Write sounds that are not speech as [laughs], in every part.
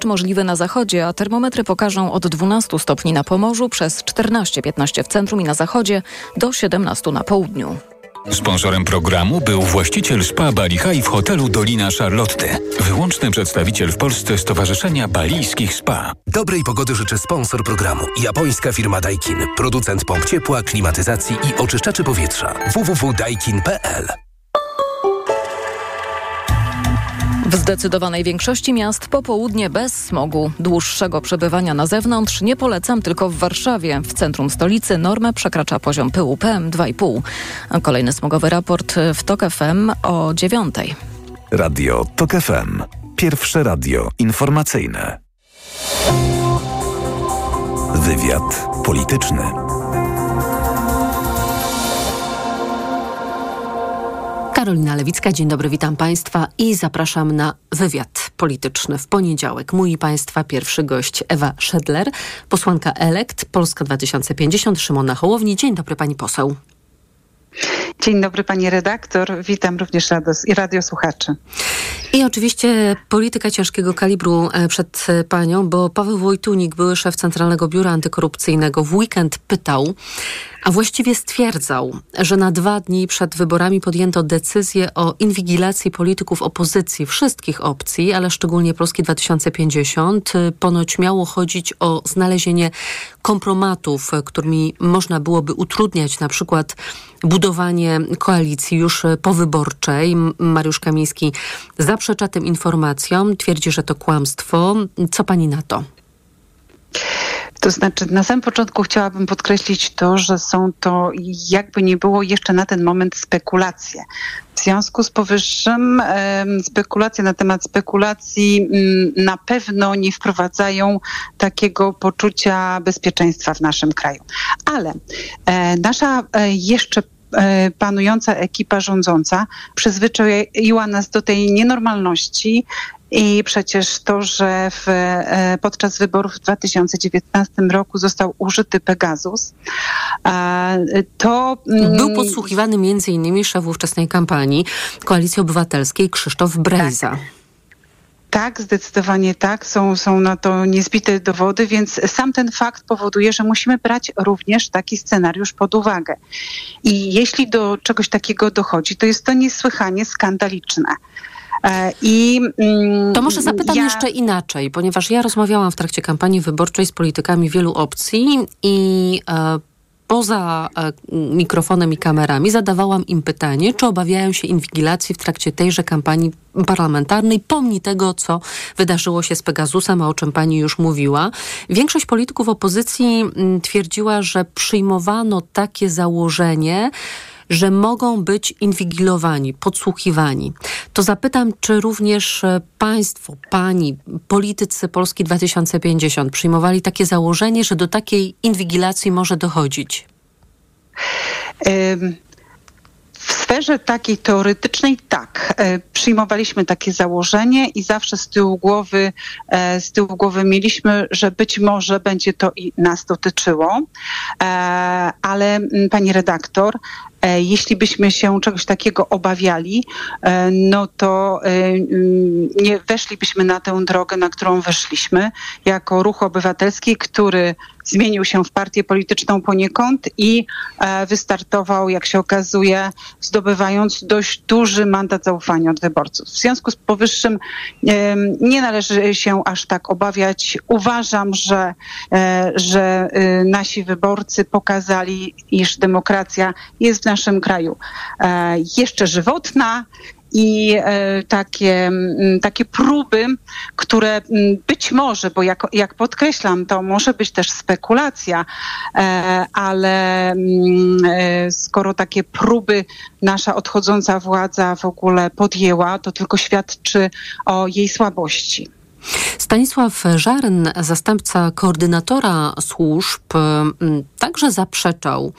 Deszcz możliwy na zachodzie, a termometry pokażą od 12 stopni na Pomorzu przez 14-15 w centrum i na zachodzie do 17 na południu. Sponsorem programu był właściciel spa Bali High w hotelu Dolina Charlotte. Wyłączny przedstawiciel w Polsce Stowarzyszenia Balijskich Spa. Dobrej pogody życzy sponsor programu. Japońska firma Daikin. Producent pomp ciepła, klimatyzacji i oczyszczaczy powietrza. www.daikin.pl W zdecydowanej większości miast popołudnie bez smogu. Dłuższego przebywania na zewnątrz nie polecam tylko w Warszawie. W centrum stolicy normę przekracza poziom pyłu PM2,5. Kolejny smogowy raport w TOK FM o dziewiątej. Radio TOK FM. Pierwsze radio informacyjne. Wywiad polityczny. Karolina Lewicka, dzień dobry, witam Państwa i zapraszam na wywiad polityczny w poniedziałek. Mój Państwa pierwszy gość Ewa Szedler, posłanka elekt Polska 2050, Szymona Hołowni. Dzień dobry Pani poseł. Dzień dobry pani redaktor, witam również rados i radiosłuchaczy. I oczywiście polityka ciężkiego kalibru e, przed panią, bo Paweł Wojtunik, były szef Centralnego Biura Antykorupcyjnego, w weekend pytał, a właściwie stwierdzał, że na dwa dni przed wyborami podjęto decyzję o inwigilacji polityków opozycji wszystkich opcji, ale szczególnie Polski 2050. Ponoć miało chodzić o znalezienie kompromatów, którymi można byłoby utrudniać na przykład budowanie koalicji już powyborczej. Mariusz Kamiński zaprzecza tym informacjom, twierdzi, że to kłamstwo. Co pani na to? To znaczy, na samym początku chciałabym podkreślić to, że są to jakby nie było jeszcze na ten moment spekulacje. W związku z powyższym spekulacje na temat spekulacji mm, na pewno nie wprowadzają takiego poczucia bezpieczeństwa w naszym kraju. Ale e, nasza e, jeszcze panująca ekipa rządząca przyzwyczaiła nas do tej nienormalności i przecież to, że w, e, podczas wyborów w 2019 roku został użyty Pegasus, to... Mm, Był podsłuchiwany między innymi szef ówczesnej kampanii Koalicji Obywatelskiej Krzysztof Brejza. Tak. Tak, zdecydowanie tak. Są, są na to niezbite dowody, więc sam ten fakt powoduje, że musimy brać również taki scenariusz pod uwagę. I jeśli do czegoś takiego dochodzi, to jest to niesłychanie skandaliczne. E, I, mm, to może zapytam ja... jeszcze inaczej, ponieważ ja rozmawiałam w trakcie kampanii wyborczej z politykami wielu opcji i e, poza e, mikrofonem i kamerami zadawałam im pytanie, czy obawiają się inwigilacji w trakcie tejże kampanii parlamentarnej, pomni tego, co wydarzyło się z Pegasusem, a o czym pani już mówiła. Większość polityków opozycji mm, twierdziła, że przyjmowano takie założenie, że mogą być inwigilowani, podsłuchiwani. To zapytam, czy również e, państwo, pani, politycy Polski 2050 przyjmowali takie założenie, że do takiej inwigilacji może dochodzić? Um w sferze takiej teoretycznej tak, e, przyjmowaliśmy takie założenie i zawsze z tyłu głowy, e, z tyłu głowy mieliśmy, że być może będzie to i nas dotyczyło, ale pani redaktor, jeśli byśmy się czegoś takiego obawiali, no to nie weszlibyśmy na tę drogę, na którą weszliśmy jako ruch obywatelski, który zmienił się w partię polityczną poniekąd i e, wystartował, jak się okazuje, zdobywając dość duży mandat zaufania od wyborców. W związku z powyższym nie należy się aż tak obawiać. Uważam, że, e, że nasi wyborcy pokazali, iż demokracja jest w naszym kraju e, jeszcze żywotna, i e, takie, takie próby, które być może, bo jak, jak podkreślam, to może być też spekulacja, e, ale skoro takie próby nasza odchodząca władza w ogóle podjęła, to tylko świadczy o jej słabości. Stanisław Żaryn, zastępca koordynatora służb, także zaprzeczał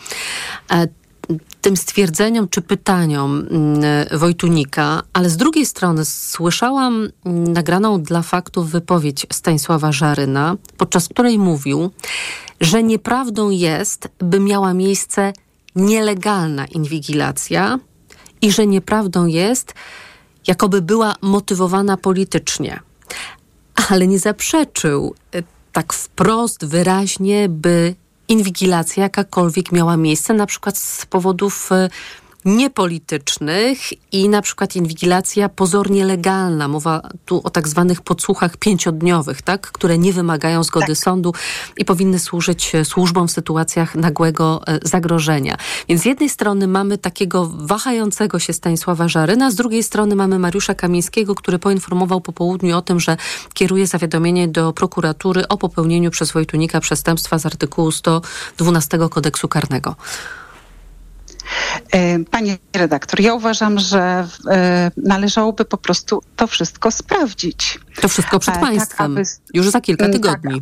tym stwierdzeniom czy pytaniom mm, Wojtunika, ale z drugiej strony słyszałam mm, nagraną dla faktów wypowiedź Stanisława Żaryna, podczas której mówił, że nieprawdą jest, by miała miejsce nielegalna inwigilacja i że nieprawdą jest, jakoby była motywowana politycznie. ale nie zaprzeczył tak wprost, wyraźnie, by inwigilacja jakakolwiek miała miejsce, na przykład z powodów niepolitycznych i na przykład inwigilacja pozornie legalna. Mowa tu o tak zwanych podsłuchach pięciodniowych, tak? które nie wymagają zgody tak. sądu i powinny służyć e, służbom w sytuacjach nagłego e, zagrożenia. Więc z jednej strony mamy takiego wahającego się Stanisława Żaryna, z drugiej strony mamy Mariusza Kamińskiego, który poinformował po południu o tym, że kieruje zawiadomienie do prokuratury o popełnieniu przez Wojtunika przestępstwa z artykułu 112 kodeksu karnego. E, Pani redaktor, ja uważam, że e, należałoby po prostu to wszystko sprawdzić. To wszystko przed e, tak, państwem, tak, aby... już za kilka mm, tygodni.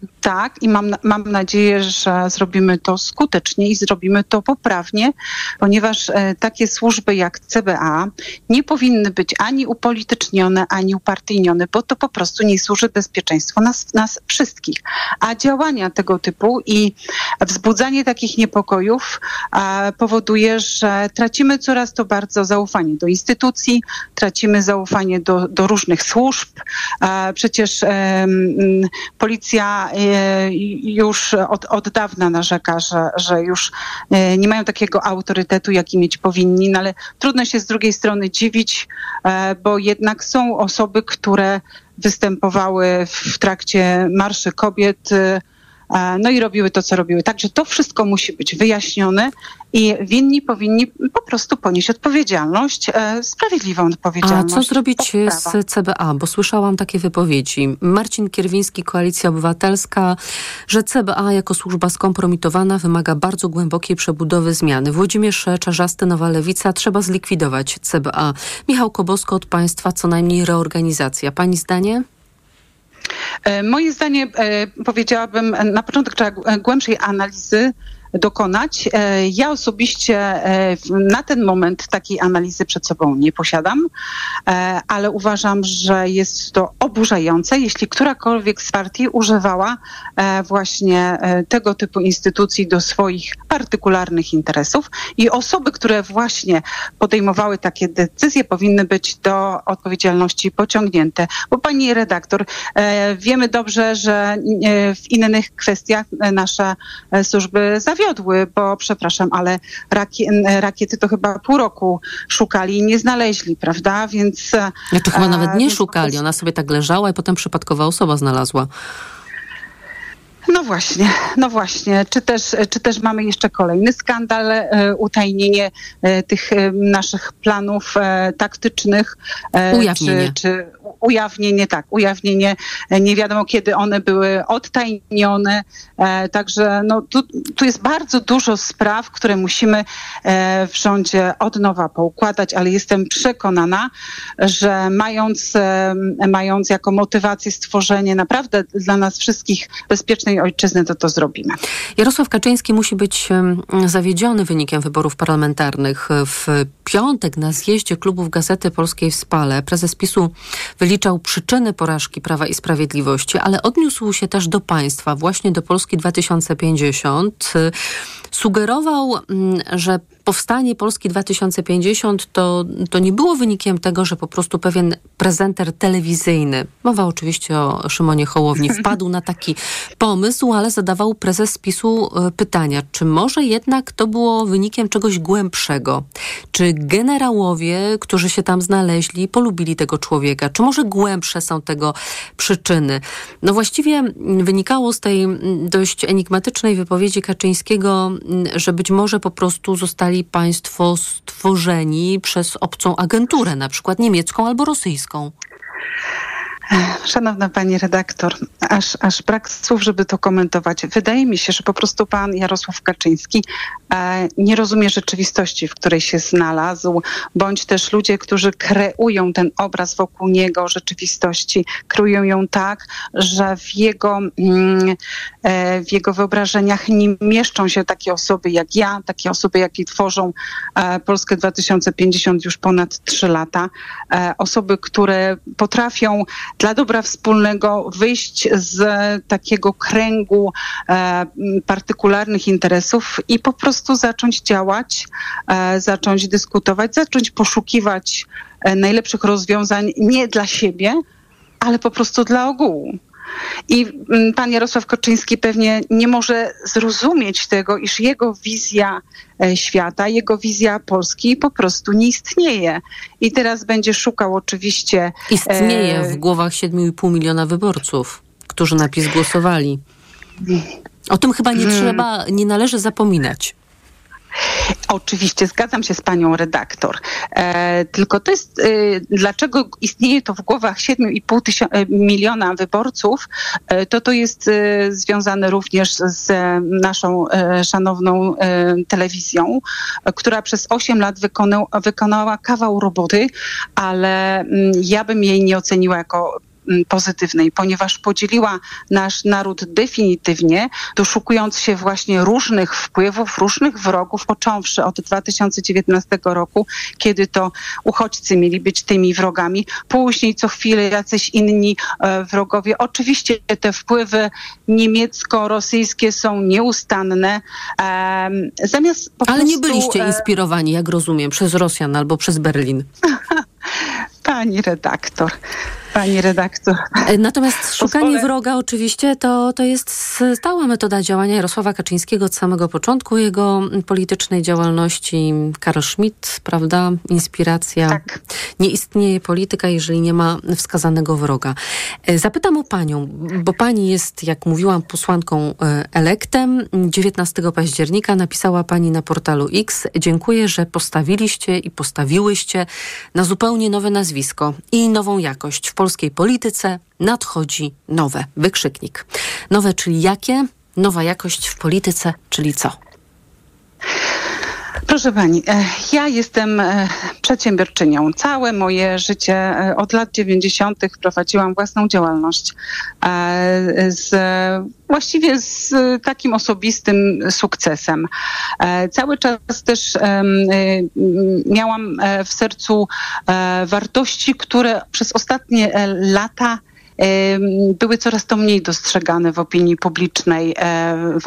Tak, tak, i mam, mam nadzieję, że zrobimy to skutecznie i zrobimy to poprawnie, ponieważ e, takie służby jak CBA nie powinny być ani upolitycznione, ani upartyjnione, bo to po prostu nie służy bezpieczeństwu nas, nas wszystkich. A działania tego typu i wzbudzanie takich niepokojów e, powoduje, że tracimy coraz to bardzo zaufanie do instytucji, tracimy zaufanie do, do różnych służb. E, przecież policja E, już od, od dawna narzeka, że, że już e, nie mają takiego autorytetu, jaki mieć powinni, no ale trudno się z drugiej strony dziwić, e, bo jednak są osoby, które występowały w trakcie Marszy Kobiet, no i robiły to, co robiły. Także to wszystko musi być wyjaśnione i winni powinni po prostu ponieść odpowiedzialność, e, sprawiedliwą odpowiedzialność. A co zrobić z CBA? Bo słyszałam takie wypowiedzi. Marcin Kierwiński, Koalicja Obywatelska, że CBA jako służba skompromitowana wymaga bardzo głębokiej przebudowy zmiany. Włodzimierz Czarzasty, Nowa Lewica, trzeba zlikwidować CBA. Michał Kobosko od państwa co najmniej reorganizacja. Pani zdanie? E, moje zdanie, e, powiedziałabym, na początek trzeba głębszej analizy dokonać. E, ja osobiście e, na ten moment takiej analizy przed sobą nie posiadam, e, ale uważam, że jest to oburzające, jeśli którakolwiek z partii używała właśnie tego typu instytucji do swoich partykularnych interesów i osoby, które właśnie podejmowały takie decyzje powinny być do odpowiedzialności pociągnięte. Bo pani redaktor, wiemy dobrze, że w innych kwestiach nasze służby zawiodły zawiodły, bo przepraszam, ale rakiety to chyba pół roku szukali i nie znaleźli, prawda? Więc. Ja to chyba nawet nie szukali. Ona sobie tak leżała i potem przypadkowa osoba znalazła. No właśnie, no właśnie. Czy też, czy też mamy jeszcze kolejny skandal, e, utajnienie e, tych e, naszych planów taktycznych? Ujawnienie. Czy, czy ujawnienie, tak, ujawnienie, nie wiadomo kiedy one były odtajnione. Także no, tu, tu jest bardzo dużo spraw, które musimy w rządzie od nowa poukładać, ale jestem przekonana, że mając, mając jako motywację stworzenie naprawdę dla nas wszystkich bezpiecznej ojczyzny, to to zrobimy. Jarosław Kaczyński musi być zawiedziony wynikiem wyborów parlamentarnych. W piątek na zjeździe klubów Gazety Polskiej w Spale prezes PiSu wyliczał przyczyny porażki Prawa i Sprawiedliwości, ale odniósł się też do państwa, właśnie do Polski 2050. Sugerował, że powstanie Polski 2050 to, to nie było wynikiem tego, że po prostu pewien prezenter telewizyjny, mowa oczywiście o Szymonie Hołowni, [laughs] wpadł na taki pomysł, ale zadawał prezes PiSu e, pytania, czy może jednak to było wynikiem czegoś głębszego? Czy generałowie, którzy się tam znaleźli, polubili tego człowieka? Czy może głębsze są tego przyczyny? No właściwie wynikało z tej dość enigmatycznej wypowiedzi Kaczyńskiego, że być może po prostu zostali zostali państwo stworzeni przez obcą agenturę, na przykład niemiecką albo rosyjską? Szanowna pani redaktor, aż, aż brak słów, żeby to komentować. Wydaje mi się, że po prostu pan Jarosław Kaczyński e, nie rozumie rzeczywistości, w której się znalazł, bądź też ludzie, którzy kreują ten obraz wokół niego rzeczywistości, kreują ją tak, że w jego, mm, e, w jego wyobrażeniach nie mieszczą się takie osoby jak ja, takie osoby, jakie tworzą e, Polskę 2050 już ponad trzy lata. E, osoby, które potrafią dla dobra wspólnego wyjść z takiego kręgu e, partykularnych interesów i po prostu zacząć działać, e, zacząć dyskutować, zacząć poszukiwać e, najlepszych rozwiązań nie dla siebie, ale po prostu dla ogółu. I mm, pan Jarosław Koczyński pewnie nie może zrozumieć tego, iż jego wizja e, świata, jego wizja Polski po prostu nie istnieje. I teraz będzie szukał oczywiście. Istnieje e, w głowach 7,5 miliona wyborców, którzy na PiS głosowali. O tym chyba nie hmm. trzeba, nie należy zapominać. Oczywiście zgadzam się z panią redaktor. E, tylko to jest, e, dlaczego istnieje to w głowach 7,5 e, miliona wyborców, e, to to jest e, związane również z naszą e, szanowną telewizją, która przez 8 lat wykonał, wykonała kawał roboty, ale mm, ja bym jej nie oceniła jako pozytywnej, ponieważ podzieliła nasz naród definitywnie, doszukując się właśnie różnych wpływów, różnych wrogów, począwszy od 2019 roku, kiedy to uchodźcy mieli być tymi wrogami, później co chwilę jacyś inni e, wrogowie. Oczywiście te wpływy niemiecko-rosyjskie są nieustanne. zamiast Ale nie byliście e, inspirowani, jak rozumiem, przez Rosjan albo przez Berlin. [laughs] Pani redaktor pani redaktor. E, natomiast [laughs] szukanie wroga oczywiście to, to jest stała metoda działania Jarosława Kaczyńskiego od samego początku jego politycznej działalności. Karl Schmidt, prawda? Inspiracja. Tak. Nie istnieje polityka, jeżeli nie ma wskazanego wroga. E, zapytam o panią, bo pani jest, jak mówiłam, posłanką e, elektem. 19 października napisała pani na portalu X. Dziękuję, że postawiliście i postawiłyście na zupełnie nowe nazwisko i nową jakość w polskiej polityce nadchodzi nowe. Wykrzyknik. Nowe, czyli jakie? Nowa jakość w polityce, czyli co? Proszę pani, e, ja jestem e, przedsiębiorczynią. Całe moje życie e, od lat 90. prowadziłam własną działalność z właściwie z takim osobistym sukcesem. Cały czas też miałam w sercu wartości, które przez ostatnie lata były coraz to mniej dostrzegane w opinii publicznej e, e,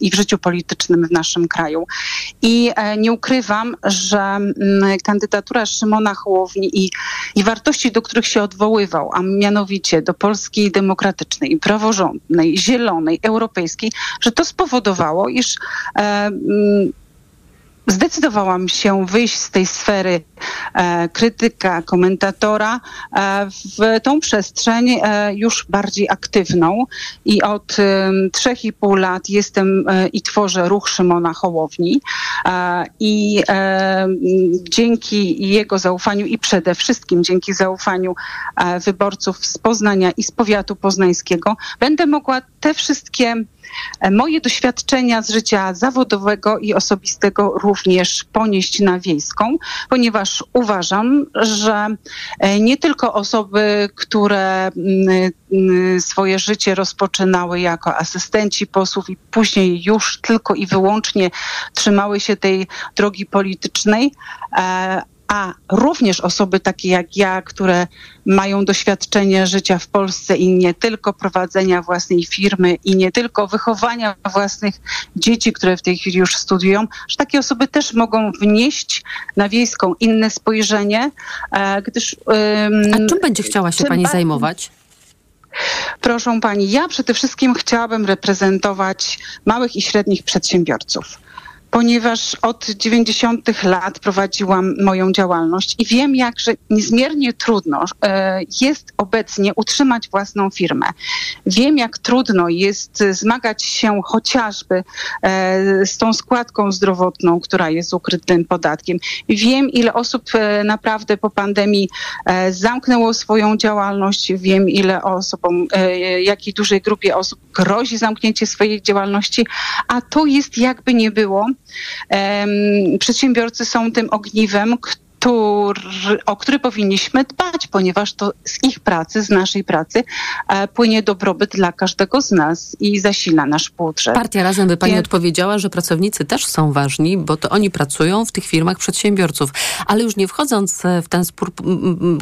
i w życiu politycznym w naszym kraju. I e, nie ukrywam, że mm, kandydatura Szymona Hołowni i, i wartości, do których się odwoływał, a mianowicie do Polski demokratycznej, praworządnej, zielonej, europejskiej, że to spowodowało, iż mm, zdecydowałam się wyjść z tej sfery e, krytyka, komentatora e, w tą przestrzeń e, już bardziej aktywną. I od trzech i pół lat jestem e, i tworzę ruch Szymona Hołowni. E, i e, dzięki jego zaufaniu i przede wszystkim dzięki zaufaniu wyborców z Poznania i z powiatu poznańskiego będę mogła te wszystkie E, moje doświadczenia z życia zawodowego i osobistego również ponieść na wiejską, ponieważ uważam, że e, nie tylko osoby, które mm, mm, swoje życie rozpoczynały jako asystenci posłów i później już tylko i wyłącznie trzymały się tej drogi politycznej, e, a również osoby takie jak ja, które mają doświadczenie życia w Polsce i nie tylko prowadzenia własnej firmy i nie tylko wychowania własnych dzieci, które w tej chwili już studiują, że takie osoby też mogą wnieść na wiejską inne spojrzenie, e, gdyż... A czym będzie chciała się pani zajmować? Proszę pani, ja przede wszystkim chciałabym reprezentować małych i średnich przedsiębiorców ponieważ od 90. lat prowadziłam moją działalność i wiem, jakże niezmiernie trudno e, jest obecnie utrzymać własną firmę. Wiem, jak trudno jest zmagać się chociażby e, z tą składką zdrowotną, która jest ukrytym podatkiem. Wiem, ile osób e, naprawdę po pandemii zamknęło swoją działalność. Wiem, ile osobom, jakiej dużej grupie osób grozi zamknięcie swojej działalności, a to jest jakby nie było Przedsiębiorcy są tym ogniwem, który, o który powinniśmy dbać, ponieważ to z ich pracy, z naszej pracy e, płynie dobrobyt dla każdego z nas i zasila nasz budżet. Partia Razem by pani odpowiedziała, że pracownicy też są ważni, bo to oni pracują w tych firmach przedsiębiorców. Ale już nie wchodząc e, w ten spór,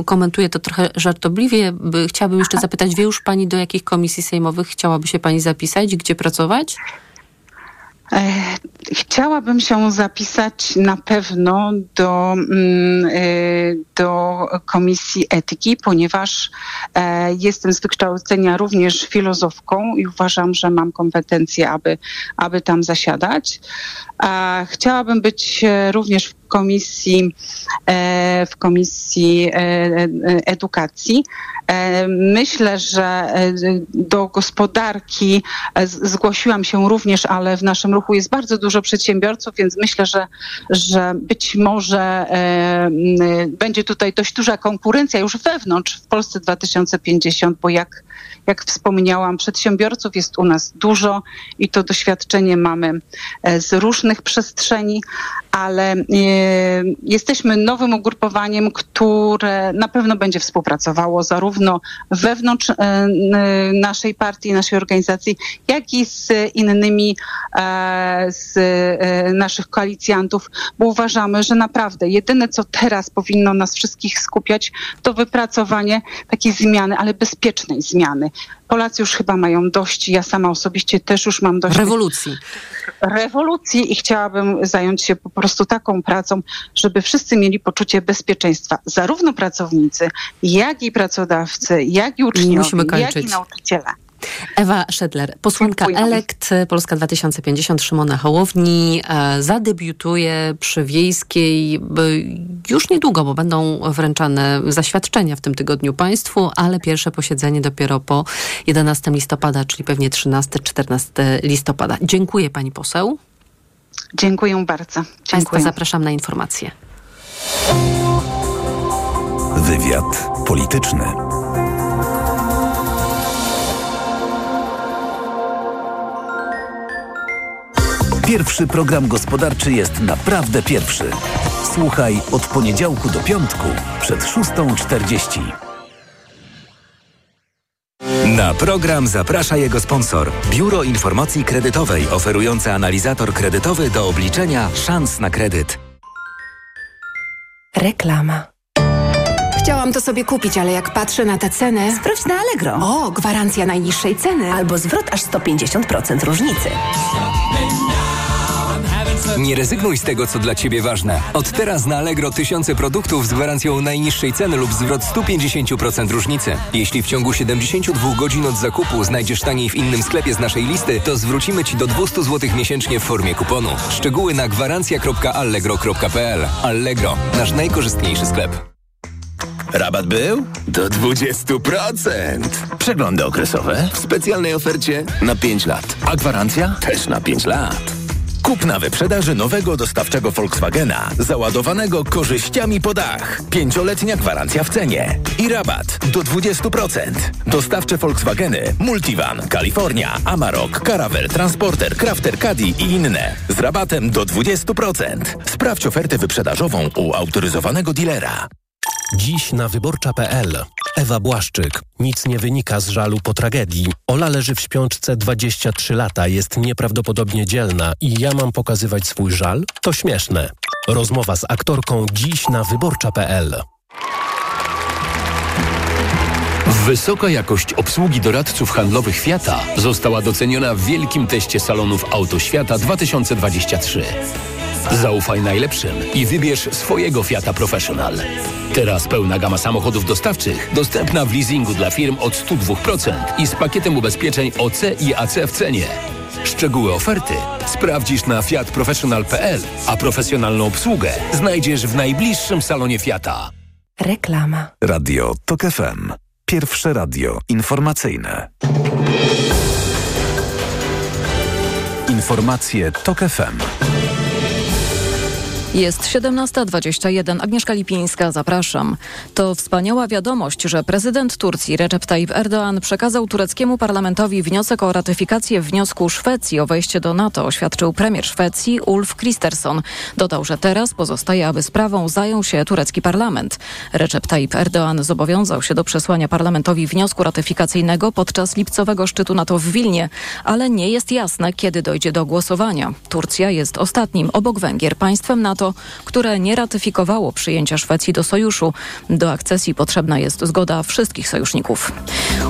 komentuję to trochę żartobliwie, chciałabym jeszcze zapytać, wie już pani do jakich komisji sejmowych chciałaby się pani zapisać, gdzie pracować? Chciałabym się zapisać na pewno do, mm, do Komisji Etyki, ponieważ jestem z wykształcenia również filozofką i uważam, że mam kompetencje, aby, aby tam zasiadać. Chciałabym być również w komisji, e, w komisji e, e, edukacji. Myślę, że do gospodarki zgłosiłam się również, ale w naszym ruchu jest bardzo dużo przedsiębiorców, więc myślę, że, że być może będzie tutaj dość duża konkurencja już wewnątrz w Polsce 2050, bo jak, jak wspomniałam, przedsiębiorców jest u nas dużo i to doświadczenie mamy z różnych przestrzeni, ale jesteśmy nowym ugrupowaniem, które na pewno będzie współpracowało zarówno wewnątrz e, naszej partii, naszej organizacji, jak i z innymi e, z e, naszych koalicjantów, bo uważamy, że naprawdę jedyne, co teraz powinno nas wszystkich skupiać, to wypracowanie takiej zmiany, ale bezpiecznej zmiany. Polacy już chyba mają dość, ja sama osobiście też już mam dość. Rewolucji. Rewolucji i chciałabym zająć się po prostu taką pracą, żeby wszyscy mieli poczucie bezpieczeństwa. Zarówno pracownicy, jak i pracodawcy, jak i uczniowie, jak i nauczyciele. Ewa Szedler, posłanka Dziękuję. Elekt Polska 2050 Szymona Hołowni e, zadebiutuje przy Wiejskiej już niedługo, bo będą wręczane zaświadczenia w tym tygodniu państwu, ale pierwsze posiedzenie dopiero po 11 listopada, czyli pewnie 13-14 listopada. Dziękuję pani poseł. Dziękuję bardzo. Dziękuję. Państwa zapraszam na informacje. Wywiad polityczny. Pierwszy program gospodarczy jest naprawdę pierwszy. Słuchaj od poniedziałku do piątku przed 6.40. Na program zaprasza jego sponsor. Biuro Informacji Kredytowej oferujące analizator kredytowy do obliczenia szans na kredyt. Reklama. Chciałam to sobie kupić, ale jak patrzę na tę cenę... Sprawdź na Allegro. O, gwarancja najniższej ceny. Albo zwrot aż 150% różnicy. Nie rezygnuj z tego, co dla Ciebie ważne. Od teraz na Allegro tysiące produktów z gwarancją najniższej ceny lub zwrot 150% różnicy. Jeśli w ciągu 72 godzin od zakupu znajdziesz taniej w innym sklepie z naszej listy, to zwrócimy Ci do 200 zł miesięcznie w formie kuponu. Szczegóły na gwarancja.allegro.pl Allegro, nasz najkorzystniejszy sklep. Rabat był? Do 20%. Przeglądy okresowe w specjalnej ofercie na 5 lat. A gwarancja? Też na 5 lat. Kup na wyprzedaży nowego dostawczego Volkswagena, załadowanego korzyściami po dach. Pięcioletnia gwarancja w cenie i rabat do 20%. Dostawcze Volkswageny Multivan, Kalifornia, Amarok, Caravel, Transporter, Crafter Caddy i inne z rabatem do 20%. Sprawdź ofertę wyprzedażową u autoryzowanego dealera. Dziś na wyborcza.pl. Ewa Błaszczyk. Nic nie wynika z żalu po tragedii. Ola leży w śpiączce 23 lata, jest nieprawdopodobnie dzielna i ja mam pokazywać swój żal? To śmieszne. Rozmowa z aktorką dziś na wyborcza.pl. Wysoka jakość obsługi doradców handlowych Fiata została doceniona w wielkim teście salonów Auto Świata 2023. Zaufaj najlepszym i wybierz swojego Fiata Professional. Teraz pełna gama samochodów dostawczych dostępna w leasingu dla firm od 102% i z pakietem ubezpieczeń OC i AC w cenie. Szczegóły oferty sprawdzisz na fiatprofessional.pl, a profesjonalną obsługę znajdziesz w najbliższym salonie Fiata. Reklama. Radio TOK FM. Pierwsze radio informacyjne. Informacje TOK FM. Jest 17.21. Agnieszka Lipińska, zapraszam. To wspaniała wiadomość, że prezydent Turcji Recep Tayyip Erdoğan przekazał tureckiemu parlamentowi wniosek o ratyfikację wniosku Szwecji o wejście do NATO, oświadczył premier Szwecji Ulf Kristersson. Dodał, że teraz pozostaje, aby sprawą zajął się turecki parlament. Recep Tayyip Erdoğan zobowiązał się do przesłania parlamentowi wniosku ratyfikacyjnego podczas lipcowego szczytu NATO w Wilnie, ale nie jest jasne, kiedy dojdzie do głosowania. Turcja jest ostatnim obok Węgier państwem NATO, NATO, które nie ratyfikowało przyjęcia Szwecji do sojuszu. Do akcesji potrzebna jest zgoda wszystkich sojuszników.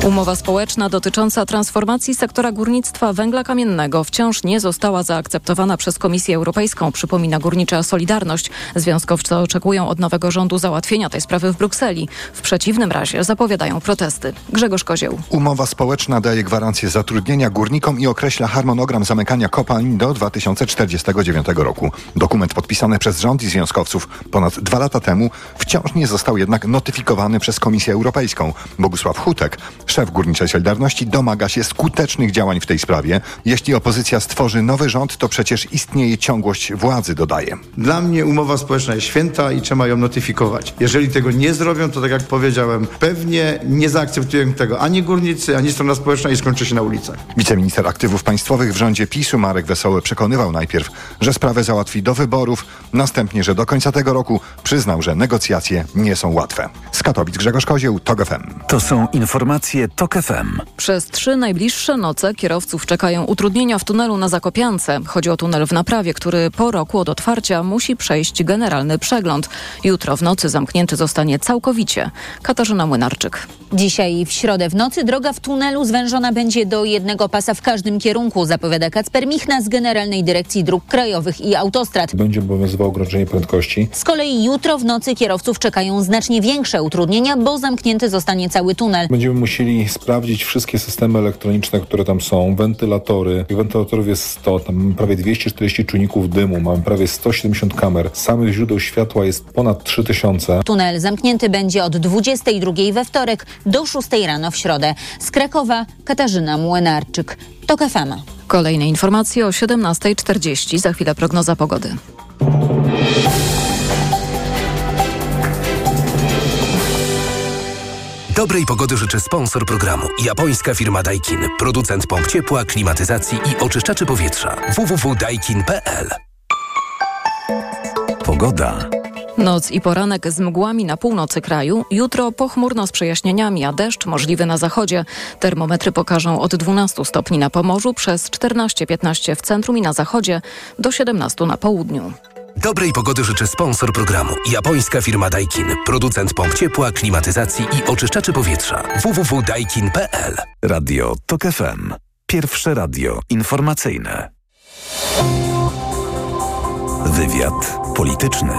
Umowa społeczna dotycząca transformacji sektora górnictwa węgla kamiennego wciąż nie została zaakceptowana przez Komisję Europejską, przypomina górnicza Solidarność. Związkowcy oczekują od nowego rządu załatwienia tej sprawy w Brukseli. W przeciwnym razie zapowiadają protesty. Grzegorz Kozieł. Umowa społeczna daje gwarancję zatrudnienia górnikom i określa harmonogram zamykania kopalń do 2049 roku. Dokument podpisany przez rząd i związkowców ponad dwa lata temu wciąż nie został jednak notyfikowany przez Komisję Europejską. Bogusław Hutek, szef Górniczej Solidarności, domaga się skutecznych działań w tej sprawie. Jeśli opozycja stworzy nowy rząd, to przecież istnieje ciągłość władzy, dodaje. Dla mnie umowa społeczna jest święta i trzeba ją notyfikować. Jeżeli tego nie zrobią, to tak jak powiedziałem, pewnie nie zaakceptują tego ani górnicy, ani strona społeczna i skończy się na ulicach. Wiceminister aktywów państwowych w rządzie PiSu Marek Wesoły przekonywał najpierw, że sprawę załatwi do wyborów, następnie, że do końca tego roku przyznał, że negocjacje nie są łatwe. Z Katowic Grzegorz Kozieł, TOG FM. To są informacje TOK FM. Przez trzy najbliższe noce kierowców czekają utrudnienia w tunelu na Zakopiance. Chodzi o tunel w Naprawie, który po roku od otwarcia musi przejść generalny przegląd. Jutro w nocy zamknięty zostanie całkowicie. Katarzyna Młynarczyk. Dzisiaj w środę w nocy droga w tunelu zwężona będzie do jednego pasa w każdym kierunku, zapowiada Kacper Michna z Generalnej Dyrekcji Dróg Krajowych i Autostrad. Będzie ograniczenie prędkości. Z kolei jutro w nocy kierowców czekają znacznie większe utrudnienia, bo zamknięty zostanie cały tunel. Będziemy musieli sprawdzić wszystkie systemy elektroniczne, które tam są, wentylatory. Wentylatorów jest 100, tam prawie 240 czujników dymu, mamy prawie 170 kamer. Samych źródeł światła jest ponad 3000. Tunel zamknięty będzie od 22 we wtorek do 6 rano w środę. Z Krakowa Katarzyna Młynarczyk. To Kafama. Kolejne informacje o 17.40. Za chwilę prognoza pogody. Dobrej pogody życzy sponsor programu. Japońska firma Daikin. Producent pomp ciepła, klimatyzacji i oczyszczaczy powietrza. www.daikin.pl Pogoda. Noc i poranek z mgłami na północy kraju. Jutro pochmurno z przejaśnieniami, a deszcz możliwy na zachodzie. Termometry pokażą od 12 stopni na Pomorzu, przez 14-15 w centrum i na zachodzie, do 17 na południu. Dobrej pogody życzy sponsor programu. Japońska firma Daikin. Producent pomp ciepła, klimatyzacji i oczyszczaczy powietrza. www.daikin.pl Radio TOK FM. Pierwsze radio informacyjne. Wywiad polityczny.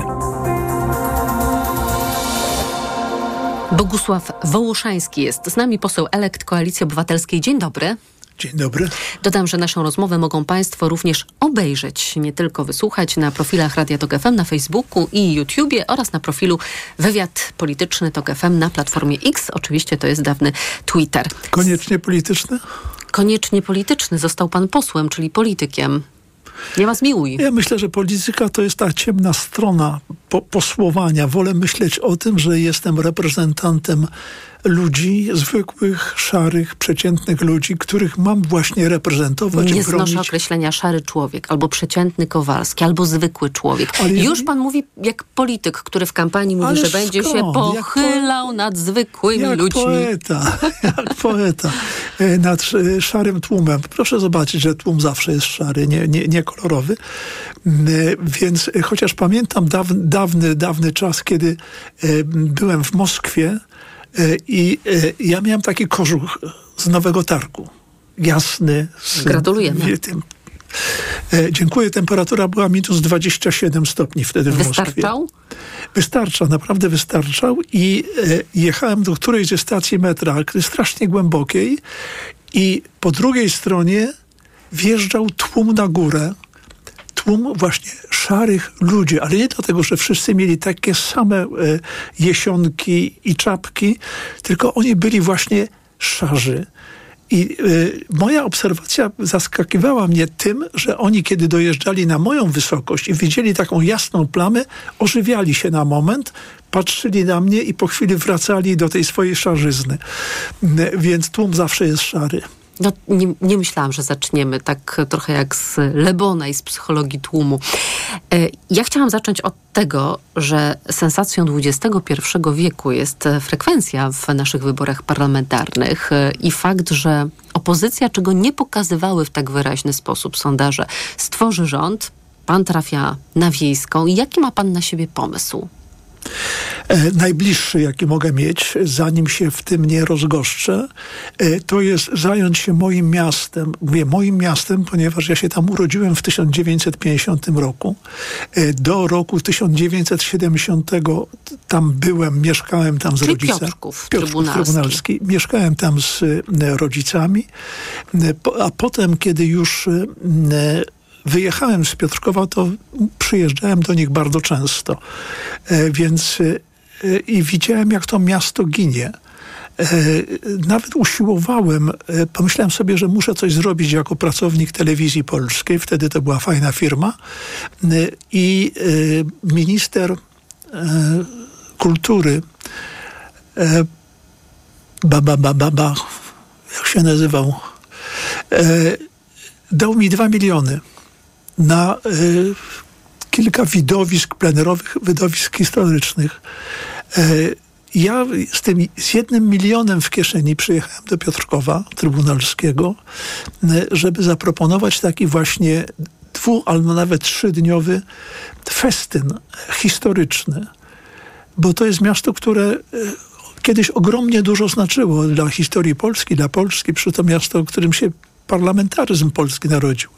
Bogusław Wołoszański jest z nami, poseł elekt Koalicji Obywatelskiej. Dzień dobry. Dzień dobry. Dodam, że naszą rozmowę mogą Państwo również obejrzeć, nie tylko wysłuchać na profilach Radia Tok FM na Facebooku i YouTubie oraz na profilu Wywiad Polityczny Tok FM na platformie X. Oczywiście to jest dawny Twitter. Koniecznie polityczny? Koniecznie polityczny. Został Pan posłem, czyli politykiem. Nie ma zmiłuj. Ja myślę, że polityka to jest ta ciemna strona po posłowania. Wolę myśleć o tym, że jestem reprezentantem ludzi, zwykłych, szarych, przeciętnych ludzi, których mam właśnie reprezentować. Nie znoszę określenia szary człowiek, albo przeciętny Kowalski, albo zwykły człowiek. Ale Już pan mówi jak polityk, który w kampanii mówi, że będzie skąd? się pochylał po... nad zwykłymi jak ludźmi. Poeta, [laughs] jak poeta. E, nad szarym tłumem. Proszę zobaczyć, że tłum zawsze jest szary, nie, nie, nie kolorowy. Mm, e, więc e, chociaż pamiętam dawny, dawny, dawny czas, kiedy byłem w Moskwie, i ja miałem taki kożuch z Nowego Targu. Jasny. Z Gratulujemy. Tym. Dziękuję. Temperatura była minus 27 stopni wtedy w Wystarczał? Moskwie. Wystarczał, naprawdę wystarczał. I jechałem do którejś ze stacji metra, strasznie głębokiej i po drugiej stronie wjeżdżał tłum na górę tłum właśnie szarych ludzi, ale nie dlatego, że wszyscy mieli takie same e, jesionki i czapki, tylko oni byli właśnie szarzy. I y, moja obserwacja zaskakiwała mnie tym, że oni, kiedy dojeżdżali na moją wysokość i widzieli taką jasną plamę, ożywiali się na moment, patrzyli na mnie i po chwili wracali do tej swojej szarzyzny. Więc tłum zawsze jest szary. No, nie, nie, myślałam, że zaczniemy tak trochę jak z Lebona i z psychologii tłumu. E, ja chciałam zacząć od tego, że sensacją XXI wieku jest frekwencja w naszych wyborach parlamentarnych e, i fakt, że opozycja, czego nie pokazywały w tak wyraźny sposób sondaże, stworzy rząd, pan trafia na wiejską. Jaki ma pan na siebie pomysł? E, najbliższy, jaki mogę mieć, zanim się w tym nie rozgoszczę, e, to jest zająć się moim miastem. Mówię moim miastem, ponieważ ja się tam urodziłem w 1950 roku. E, do roku 1970 tam byłem, mieszkałem tam z Czyli rodzicami. Piotrków, Piotrków Trybunalski. Trybunalski. Mieszkałem tam z rodzicami, a potem, kiedy już wyjechałem z Piotrkowa, to przyjeżdżałem do nich bardzo często. E, Więc e, i widziałem, jak to miasto ginie. E, Nawet usiłowałem, pomyślałem sobie, że muszę coś zrobić jako pracownik telewizji polskiej. Wtedy to była fajna firma. I minister kultury Baba, baba, ba, jak się nazywał, dał mi dwa miliony na e, kilka widowisk plenerowych, widowisk historycznych. E, ja z tym, z jednym milionem w kieszeni przyjechałem do Piotrkowa Trybunalskiego, e, żeby zaproponować taki właśnie dwu, albo nawet trzydniowy festyn historyczny. Bo to jest miasto, które kiedyś ogromnie dużo znaczyło dla historii Polski, dla Polski, przy to miasto, w którym się parlamentaryzm polski narodził.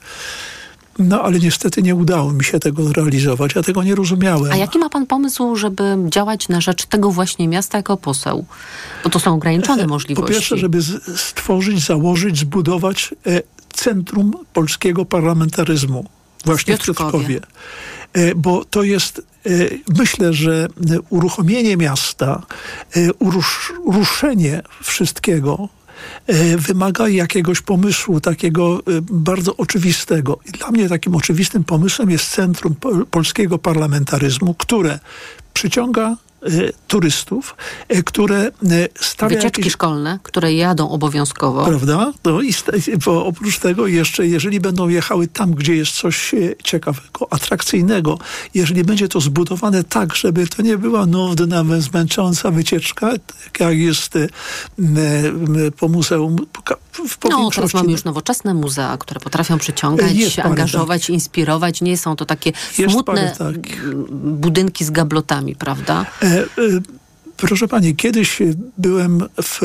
No ale niestety nie udało mi się tego realizować. Ja tego nie rozumiałem. A jaki ma pan pomysł, żeby działać na rzecz tego właśnie miasta jako poseł? Bo to są ograniczone Po możliwości. pierwsze, żeby stworzyć, założyć, zbudować e, centrum polskiego parlamentaryzmu właśnie w Piotrkowie. E, Bo to jest, e, myślę, że e, uruchomienie miasta, e, ruszenie wszystkiego e, wymaga jakiegoś pomysłu, takiego e, bardzo oczywistego. I dla mnie takim oczywistym pomysłem jest centrum pol- polskiego parlamentaryzmu, które przyciąga e, turystów, e, które e, stawia Wycieczki jakieś szkolne, które jadą obowiązkowo. Prawda? No i bo oprócz tego jeszcze, jeżeli będą jechały tam, gdzie jest coś ciekawego, atrakcyjnego, jeżeli będzie to zbudowane tak, żeby to nie była nudna, zmęcząca wycieczka, tak jak jest po muzeum, w No, teraz mamy już nowoczesne muzea, które potrafią przyciągać, Jest angażować, inspirować. Nie są to takie Jest smutne m, budynki z gablotami, prawda? E, e, proszę pani, kiedyś byłem w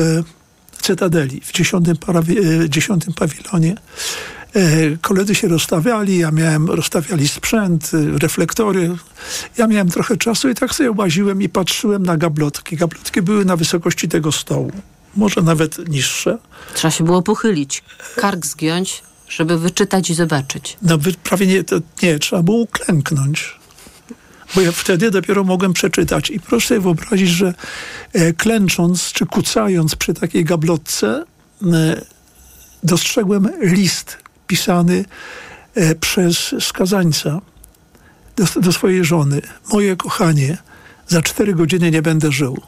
Cytadeli, w dziesiątym, parawi- e, dziesiątym pawilonie. E, Koledzy się rozstawiali, ja miałem, rozstawiali sprzęt, e, reflektory. Ja miałem trochę czasu i tak sobie łaziłem i patrzyłem na gablotki. Gablotki były na wysokości tego stołu, może nawet niższe. Trzeba się było pochylić, kark zgiąć, żeby wyczytać i zobaczyć. No prawie nie, to nie, trzeba było uklęknąć. Bo ja wtedy dopiero mogłem przeczytać. I proszę sobie wyobrazić, że e, klęcząc czy kucając przy takiej gablotce, e, dostrzegłem list pisany e, przez skazańca do, do swojej żony. Moje kochanie, za cztery godziny nie będę żył.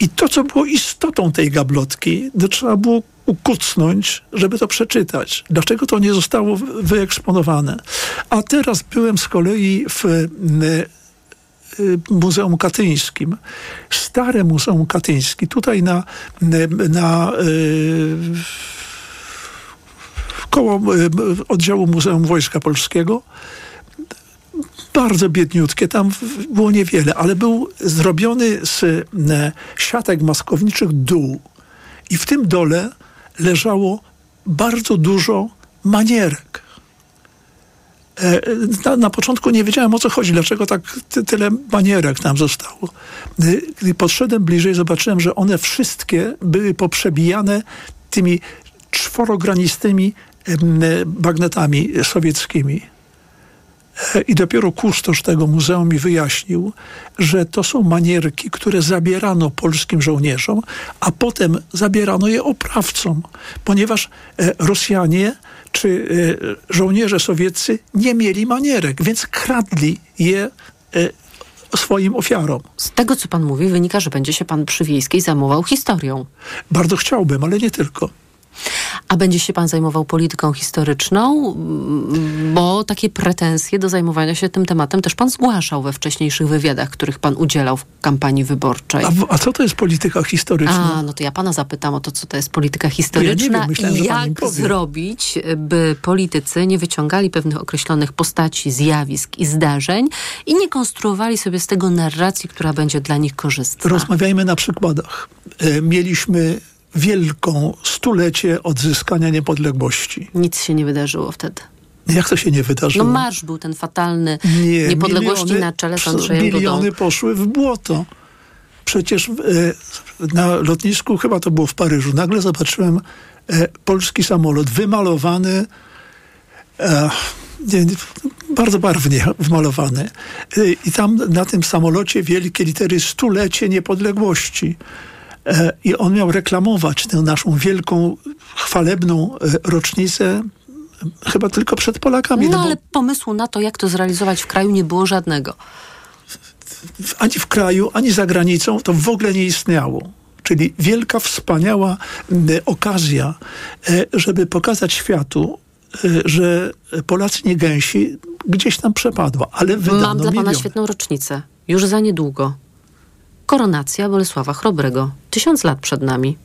I to, co było istotą tej gablotki, to trzeba było ukucnąć, żeby to przeczytać. Dlaczego to nie zostało wy- wyeksponowane? A teraz byłem z kolei w y, Muzeum Katyńskim. Stare Muzeum Katyńskie. Tutaj na, na y, koło oddziału Muzeum Wojska Polskiego bardzo biedniutkie, tam było niewiele, ale był zrobiony z e, siatek maskowniczych dół. I w tym dole leżało bardzo dużo manierek. E, Na, na początku nie wiedziałem o co chodzi, dlaczego tak ty, tyle manierek tam zostało. E, Gdy podszedłem bliżej, zobaczyłem, że one wszystkie były poprzebijane tymi czworogranistymi em, bagnetami sowieckimi. I dopiero kustosz tego muzeum mi wyjaśnił, że to są manierki, które zabierano polskim żołnierzom, a potem zabierano je oprawcom, ponieważ e, Rosjanie czy e, żołnierze sowieccy nie mieli manierek, więc kradli je e, swoim ofiarom. Z tego, co pan mówi, wynika, że będzie się pan przy Wiejskiej zajmował historią. Bardzo chciałbym, ale nie tylko. A będzie się pan zajmował polityką historyczną? Bo takie pretensje do zajmowania się tym tematem też pan zgłaszał we wcześniejszych wywiadach, których pan udzielał w kampanii wyborczej. A, a co to jest polityka historyczna? A, no to ja pana zapytam o to, co to jest polityka historyczna ja wiem, myślałem, i jak zrobić, by politycy nie wyciągali pewnych określonych postaci, zjawisk i zdarzeń i nie konstruowali sobie z tego narracji, która będzie dla nich korzystna. Rozmawiajmy na przykładach. E, mieliśmy wielką stulecie odzyskania niepodległości. Nic się nie wydarzyło wtedy. Jak to się nie wydarzyło? No marsz był ten fatalny nie, niepodległości miliony, na czele z Andrzejem Miliony Dudą. poszły w błoto. Przecież e, na lotnisku, chyba to było w Paryżu, nagle zobaczyłem e, polski samolot wymalowany e, nie, bardzo barwnie wmalowany. E, I tam na tym samolocie wielkie litery stulecie niepodległości. E, I on miał reklamować tę naszą wielką, chwalebną e, rocznicę chyba tylko przed Polakami. No, no ale bo... pomysłu na to, jak to zrealizować w kraju nie było żadnego. Ani w kraju, ani za granicą to w ogóle nie istniało. Czyli wielka, wspaniała okazja, żeby pokazać światu, że Polacy nie gęsi gdzieś tam przepadła, ale wydano Mam dla pana milion. świetną rocznicę. Już za niedługo. Koronacja Bolesława Chrobrego. Tysiąc lat przed nami.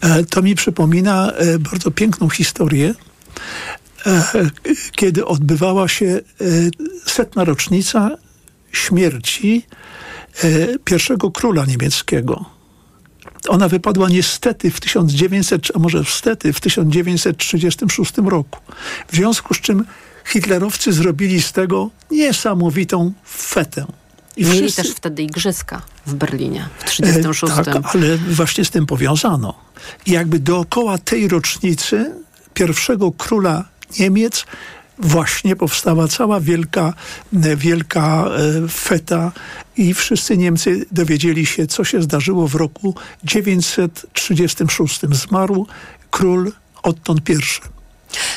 E, to mi przypomina e, bardzo piękną historię, e, kiedy odbywała się setna rocznica śmierci pierwszego króla niemieckiego. Ona wypadła niestety w 1900, a może wstety w 1936 roku. W związku z czym hitlerowcy zrobili z tego niesamowitą fetę. I Mieli wszyscy... też wtedy igrzyska w Berlinie w 1936. E, tak, ale właśnie z tym powiązano. I jakby dookoła tej rocznicy pierwszego króla Niemiec właśnie powstała cała wielka, wielka e, feta i wszyscy Niemcy dowiedzieli się, co się zdarzyło w roku 936. Zmarł król Otton I.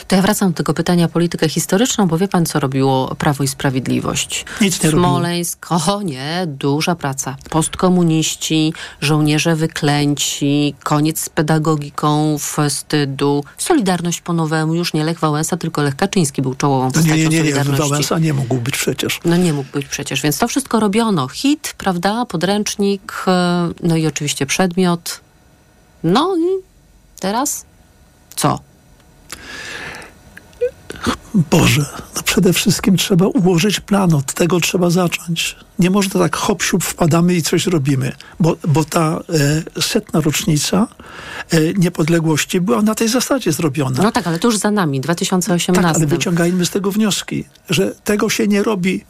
To ja wracam do tego pytania politykę historyczną, bo wie pan, co robiło Prawo i Sprawiedliwość? Nic nie Smoleńsk, o nie, duża praca. Postkomuniści, żołnierze wyklęci, koniec z pedagogiką wstydu, Solidarność po nowemu, już nie Lech Wałęsa, tylko Lech Kaczyński był czołową postacią nie, nie, nie, Solidarności. Nie, Wałęsa nie mógł być przecież. No nie mógł być przecież, więc to wszystko robiono. Hit, prawda, podręcznik, e, no i oczywiście przedmiot. No i teraz co? Boże, no przede wszystkim trzeba ułożyć plan, od tego trzeba zacząć. Nie można tak hop wpadamy i coś robimy, bo, bo ta e, setna rocznica e, niepodległości była na tej zasadzie zrobiona. No tak, ale to już za nami, 2018. Tak, ale wyciągajmy z tego wnioski, że tego się nie robi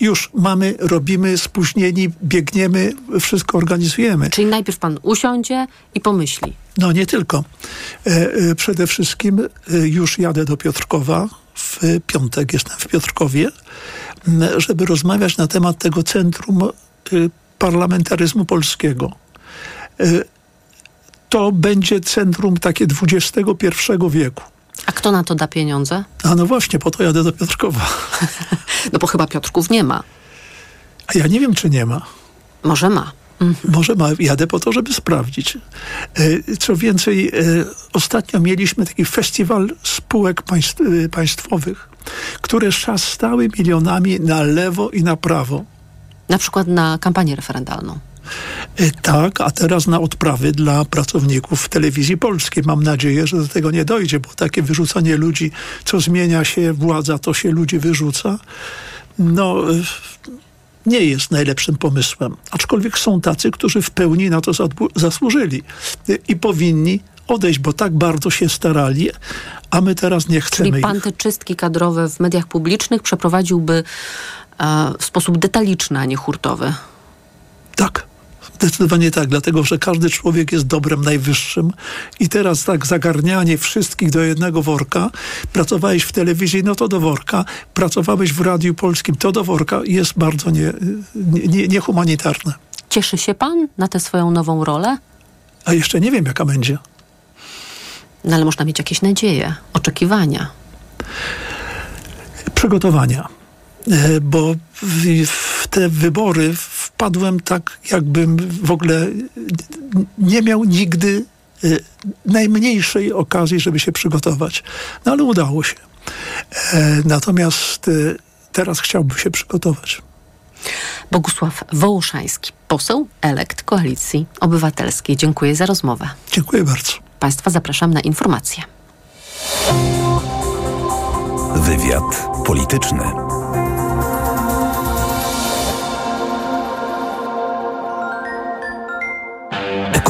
już mamy, robimy, spóźnieni, biegniemy, wszystko organizujemy. Czyli najpierw pan usiądzie i pomyśli. No nie tylko. E, e, przede wszystkim e, już jadę do Piotrkowa. W piątek jestem w Piotrkowie, żeby rozmawiać na temat tego centrum parlamentaryzmu polskiego. To będzie centrum takie XXI wieku. A kto na to da pieniądze? A no właśnie, po to jadę do Piotrkowa. [laughs] no bo chyba Piotrków nie ma. A ja nie wiem, czy nie ma. Może ma. Mhm. Może jadę po to, żeby sprawdzić. E, co więcej, e, ostatnio mieliśmy taki festiwal spółek e, państwowych, które szastały milionami na lewo i na prawo. Na przykład na kampanię referendalną. Tak, a teraz na odprawy dla pracowników telewizji polskiej. Mam nadzieję, że do tego nie dojdzie, bo takie wyrzucanie ludzi, co zmienia się władza, to się ludzi wyrzuca. No, nie jest najlepszym pomysłem. Aczkolwiek są tacy, którzy w pełni na to zasłużyli i powinni odejść, bo tak bardzo się starali, a my teraz nie chcemy Czyli pan te czystki kadrowe w mediach publicznych przeprowadziłby e, w sposób detaliczny, a nie hurtowy. Tak. Zdecydowanie tak, dlatego że każdy człowiek jest dobrem najwyższym i teraz tak zagarnianie wszystkich do jednego worka, pracowałeś w telewizji, no to do worka, pracowałeś w Radiu Polskim, to do worka jest bardzo niehumanitarne. Nie, nie Cieszy się pan na tę swoją nową rolę? A jeszcze nie wiem, jaka będzie. No ale można mieć jakieś nadzieje, oczekiwania. Przygotowania. E, bo w te wybory wpadłem tak, jakbym w ogóle nie miał nigdy y, najmniejszej okazji, żeby się przygotować. No ale udało się. E, natomiast y, teraz chciałbym się przygotować. Bogusław Wołoszański, poseł elekt Koalicji Obywatelskiej. Dziękuję za rozmowę. Dziękuję bardzo. Państwa zapraszam na informacje. Wywiad polityczny.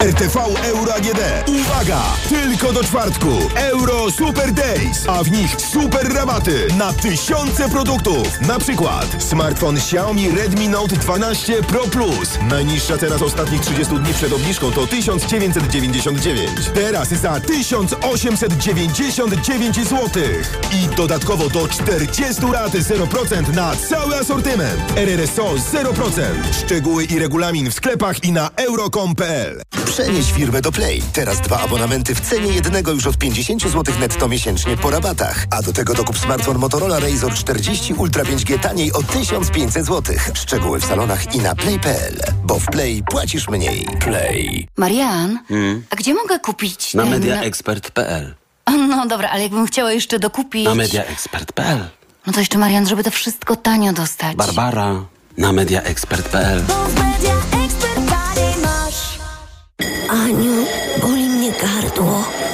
RTV Euro AGD. Uwaga! Tylko do czwartku. Euro Super Days, a w nich super rabaty na tysiące produktów. Na przykład smartfon Xiaomi Redmi Note 12 Pro Plus. Najniższa teraz ostatnich 30 dni przed obniżką to 1999. Teraz za 1899 zł. I dodatkowo do 40 lat 0% na cały asortyment. RRSO 0%. Szczegóły i regulamin w sklepach i na euro.com.pl. Przenieś firmę do Play. Teraz dwa abonamenty w cenie jednego już od 50 zł netto miesięcznie po rabatach. A do tego dokup smartfon Motorola Razr 40 Ultra 5G taniej o 1500 zł. Szczegóły w salonach i na play.pl. Bo w Play płacisz mniej. Play. Marian, hmm? a gdzie mogę kupić? Na mediaexpert.pl. No dobra, ale jakbym chciała jeszcze dokupić... Na mediaexpert.pl. No to jeszcze Marian, żeby to wszystko tanio dostać. Barbara. Na mediaexpert.pl. Aniu, boli mnie gardło.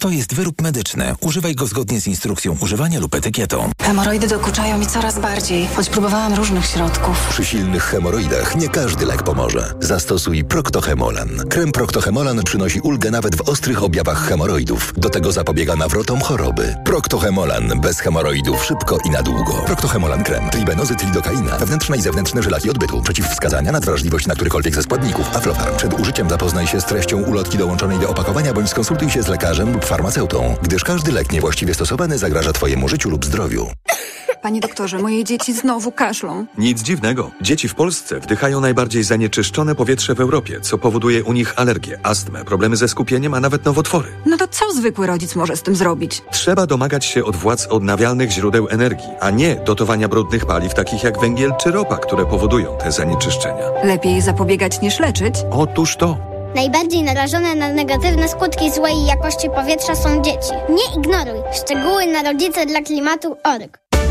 To jest wyrób medyczny. Używaj go zgodnie z instrukcją używania lub etykietą. Hemoroidy dokuczają mi coraz bardziej, choć próbowałam różnych środków. Przy silnych hemoroidach nie każdy lek pomoże. Zastosuj Proctohemolan. Krem Proctohemolan przynosi ulgę nawet w ostrych objawach hemoroidów. Do tego zapobiega nawrotom choroby. Proctohemolan bez hemoroidów szybko i na długo. Proctohemolan krem. Tribenozy, lidokaina. Wewnętrzne i zewnętrzne żelaki odbytu. Przeciwwskazania na wrażliwość na którykolwiek ze składników. Aflofarm. Przed użyciem zapoznaj się z treścią ulotki dołączonej do opakowania bądź skonsultuj się z lekarzem lub farmaceutą, gdyż każdy lek niewłaściwie stosowany zagraża Twojemu życiu lub zdrowiu. Panie doktorze, moje dzieci znowu kaszlą. Nic dziwnego. Dzieci w Polsce wdychają najbardziej zanieczyszczone powietrze w Europie, co powoduje u nich alergię, astmę, problemy ze skupieniem, a nawet nowotwory. No to co zwykły rodzic może z tym zrobić? Trzeba domagać się od władz odnawialnych źródeł energii, a nie dotowania brudnych paliw takich jak węgiel czy ropa, które powodują te zanieczyszczenia. Lepiej zapobiegać niż leczyć? Otóż to. Najbardziej narażone na negatywne skutki złej jakości powietrza są dzieci. Nie ignoruj. Szczegóły na rodzice dla klimatu.org.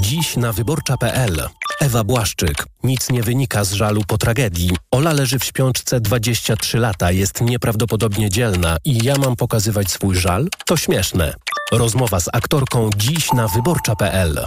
Dziś na wyborcza.pl. Ewa Błaszczyk. Nic nie wynika z żalu po tragedii. Ola leży w śpiączce 23 lata, jest nieprawdopodobnie dzielna i ja mam pokazywać swój żal? To śmieszne. Rozmowa z aktorką dziś na wyborcza.pl.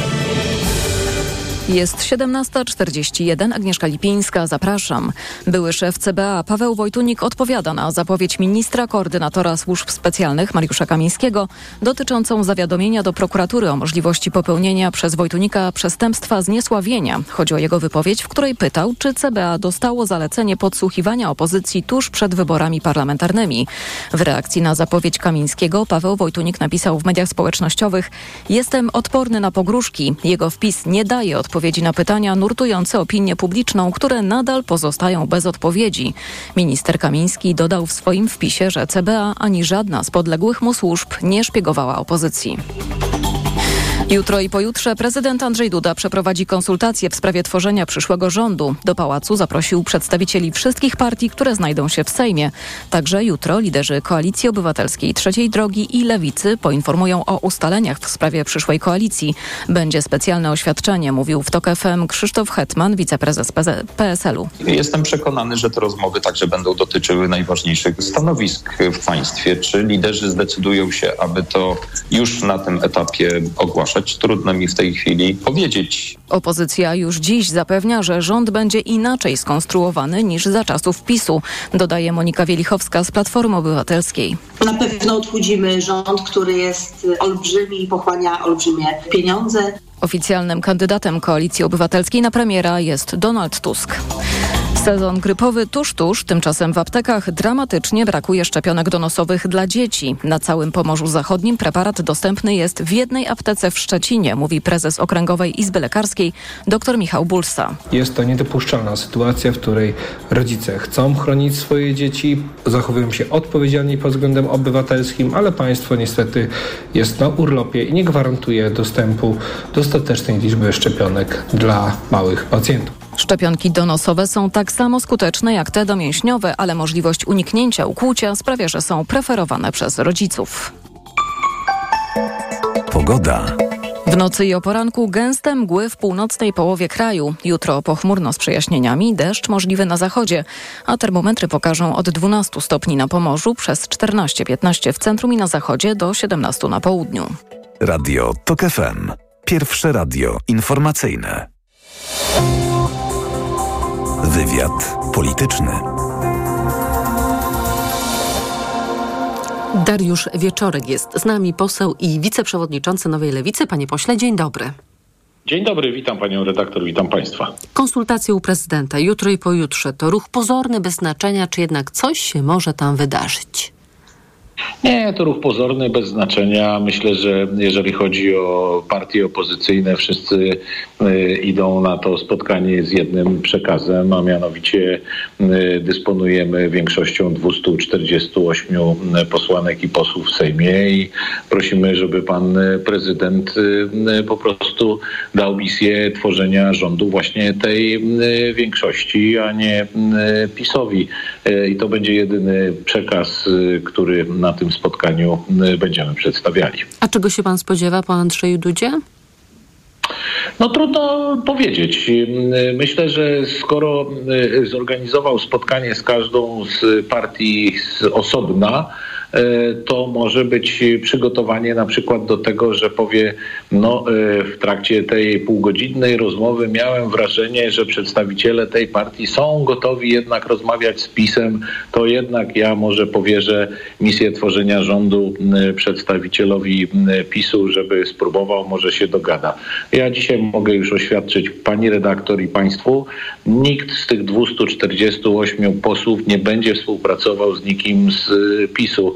Jest 17.41. Agnieszka Lipińska, zapraszam. Były szef CBA Paweł Wojtunik odpowiada na zapowiedź ministra koordynatora służb specjalnych Mariusza Kamińskiego dotyczącą zawiadomienia do prokuratury o możliwości popełnienia przez Wojtunika przestępstwa zniesławienia. Chodzi o jego wypowiedź, w której pytał, czy CBA dostało zalecenie podsłuchiwania opozycji tuż przed wyborami parlamentarnymi. W reakcji na zapowiedź Kamińskiego Paweł Wojtunik napisał w mediach społecznościowych Jestem odporny na pogróżki. Jego wpis nie daje odpowiedzi odpowiedzi na pytania nurtujące opinię publiczną, które nadal pozostają bez odpowiedzi. Minister Kamiński dodał w swoim wpisie, że CBA ani żadna z podległych mu służb nie szpiegowała opozycji. Jutro i pojutrze prezydent Andrzej Duda przeprowadzi konsultacje w sprawie tworzenia przyszłego rządu. Do pałacu zaprosił przedstawicieli wszystkich partii, które znajdą się w Sejmie. Także jutro liderzy Koalicji Obywatelskiej, Trzeciej Drogi i Lewicy poinformują o ustaleniach w sprawie przyszłej koalicji. Będzie specjalne oświadczenie, mówił w TOK FM Krzysztof Hetman, wiceprezes PSL-u. Jestem przekonany, że te rozmowy także będą dotyczyły najważniejszych stanowisk w państwie. Czy liderzy zdecydują się, aby to już na tym etapie ogłaszać? Trudno mi w tej chwili powiedzieć. Opozycja już dziś zapewnia, że rząd będzie inaczej skonstruowany niż za czasów PiSu, dodaje Monika Wielichowska z Platformy Obywatelskiej. Na pewno odchudzimy rząd, który jest olbrzymi i pochłania olbrzymie pieniądze. Oficjalnym kandydatem Koalicji Obywatelskiej na premiera jest Donald Tusk. Sezon grypowy tuż, tuż, tymczasem w aptekach dramatycznie brakuje szczepionek donosowych dla dzieci. Na całym Pomorzu Zachodnim preparat dostępny jest w jednej aptece w Szczecinie, mówi prezes Okręgowej Izby Lekarskiej dr Michał Bulsa. Jest to niedopuszczalna sytuacja, w której rodzice chcą chronić swoje dzieci, zachowują się odpowiedzialnie pod względem obywatelskim, ale państwo niestety jest na urlopie i nie gwarantuje dostępu dostatecznej liczby szczepionek dla małych pacjentów. Szczepionki donosowe są tak samo skuteczne jak te domięśniowe, ale możliwość uniknięcia ukłucia sprawia, że są preferowane przez rodziców. Pogoda. W nocy i o poranku gęste mgły w północnej połowie kraju. Jutro pochmurno z przejaśnieniami, deszcz możliwy na zachodzie, a termometry pokażą od 12 stopni na Pomorzu przez 14-15 w centrum i na zachodzie do 17 na południu. Radio TOK FM. Pierwsze radio informacyjne. Wywiad polityczny. Dariusz Wieczorek jest z nami, poseł i wiceprzewodniczący Nowej Lewicy. Panie pośle, dzień dobry. Dzień dobry, witam panią redaktor, witam państwa. Konsultacje u prezydenta jutro i pojutrze to ruch pozorny, bez znaczenia, czy jednak coś się może tam wydarzyć? Nie, to ruch pozorny, bez znaczenia. Myślę, że jeżeli chodzi o partie opozycyjne, wszyscy y, idą na to spotkanie z jednym przekazem, a mianowicie y, dysponujemy większością 248 posłanek i posłów w Sejmie i prosimy, żeby pan prezydent y, po prostu dał misję tworzenia rządu właśnie tej większości, a nie PiSowi. I to będzie jedyny przekaz, który na tym spotkaniu y, będziemy przedstawiali. A czego się pan spodziewa po Andrzeju Dudzie? No trudno powiedzieć. Y, myślę, że skoro y, zorganizował spotkanie z każdą z partii z osobna, to może być przygotowanie na przykład do tego, że powie, no e, w trakcie tej półgodzinnej rozmowy miałem wrażenie, że przedstawiciele tej partii są gotowi jednak rozmawiać z PiSem, to jednak ja może powierzę misję tworzenia rządu przedstawicielowi PiSu, żeby spróbował, może się dogada. Ja dzisiaj mogę już oświadczyć pani redaktor i państwu, nikt z tych 248 posłów nie będzie współpracował z nikim z PiSu.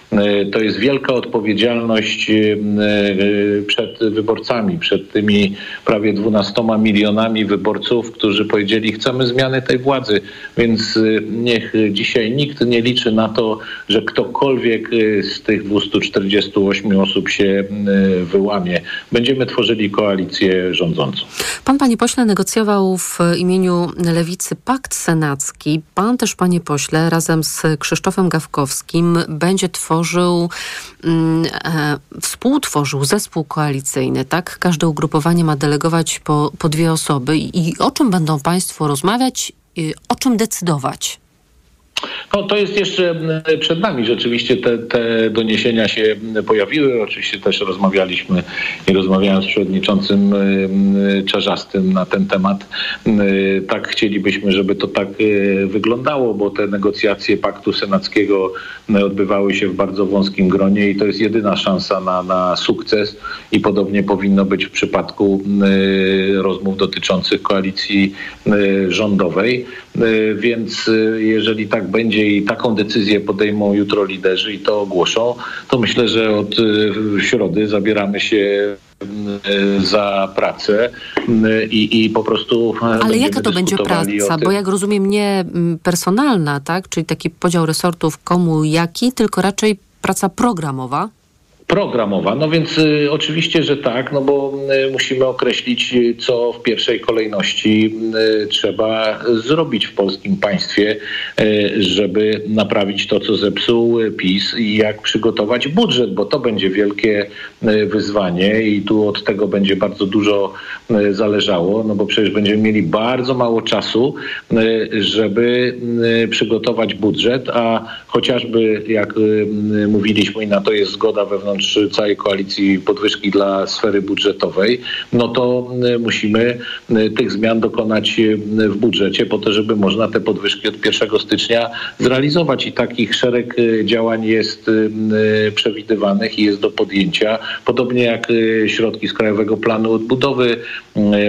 to jest wielka odpowiedzialność e, e, przed wyborcami, przed tymi prawie 12 milionami wyborców, którzy powiedzieli, chcemy zmiany tej władzy. Więc niech dzisiaj nikt nie liczy na to, że ktokolwiek z tych 248 osób się wyłamie. Będziemy tworzyli koalicję rządzącą. Pan, panie pośle, negocjował w imieniu Lewicy pakt senacki. Pan też, panie pośle, razem z Krzysztofem Gawkowskim będzie tworzył, mm, e, współtworzył zespół koalicyjny, tak? Każde ugrupowanie ma delegować po, po dwie osoby. I, I o czym będą państwo rozmawiać? O czym decydować? No, to jest jeszcze przed nami. Rzeczywiście te, te doniesienia się pojawiły. Oczywiście też rozmawialiśmy i rozmawiałem z przewodniczącym Czarzastym na ten temat. Tak chcielibyśmy, żeby to tak e, wyglądało, bo te negocjacje paktu senackiego odbywały się w bardzo wąskim gronie i to jest jedyna szansa na, na sukces i podobnie powinno być w przypadku rozmów dotyczących koalicji rządowej. Więc jeżeli tak będzie i taką decyzję podejmą jutro liderzy i to ogłoszą, to myślę, że od środy zabieramy się za pracę i, i po prostu. Ale jaka to będzie praca? Bo jak rozumiem, nie personalna, tak? Czyli taki podział resortów komu jaki, tylko raczej praca programowa programowa. No więc y, oczywiście, że tak, no bo y, musimy określić, y, co w pierwszej kolejności y, trzeba zrobić w polskim państwie, y, żeby naprawić to, co zepsuł PiS i jak przygotować budżet, bo to będzie wielkie y, wyzwanie i tu od tego będzie bardzo dużo zależało, no bo przecież będziemy mieli bardzo mało czasu, żeby przygotować budżet, a chociażby jak mówiliśmy i na to jest zgoda wewnątrz wewnątrz całej koalicji podwyżki dla sfery budżetowej, no to y, musimy y, tych zmian dokonać y, w budżecie po to, żeby można te podwyżki od 1 stycznia zrealizować i takich szereg działań jest przewidywanych i jest do podjęcia. Podobnie jak środki z Krajowego Planu Odbudowy,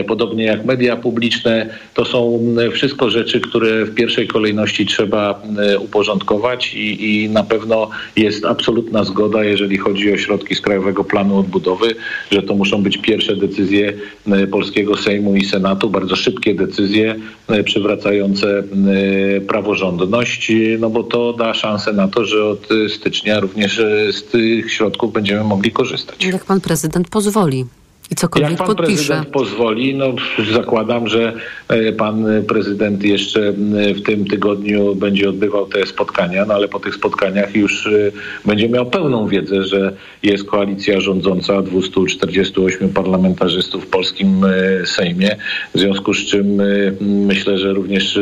podobnie jak media publiczne, to są wszystko rzeczy, które w pierwszej kolejności trzeba uporządkować i, i na pewno jest absolutna zgoda, jeżeli chodzi o środki z Krajowego Planu Odbudowy, że to muszą być pierwsze decyzje e, polskiego Sejmu i Senatu, bardzo szybkie decyzje e, przywracające e, praworządność, no bo to da szansę na to, że od stycznia również z tych środków będziemy mogli korzystać. Jak pan prezydent pozwoli. I cokolwiek Jak pan podpisze. prezydent pozwoli, no zakładam, że e, pan prezydent jeszcze w tym tygodniu będzie odbywał te spotkania, no ale po tych spotkaniach już e, będzie miał pełną wiedzę, że jest koalicja rządząca 248 parlamentarzystów w polskim e, Sejmie, w związku z czym myślę, że również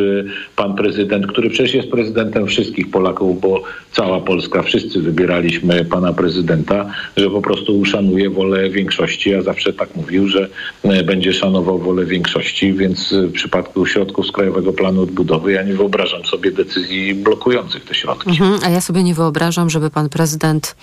pan prezydent, który przecież jest prezydentem wszystkich Polaków, bo cała Polska, wszyscy wybieraliśmy pana prezydenta, że po prostu uszanuje wolę większości, a zawsze tak mówił, że e, będzie szanował wolę większości, więc w przypadku środków z Krajowego Planu Odbudowy ja nie wyobrażam sobie decyzji blokujących te środki. Mhm, a ja sobie nie wyobrażam, żeby pan prezydent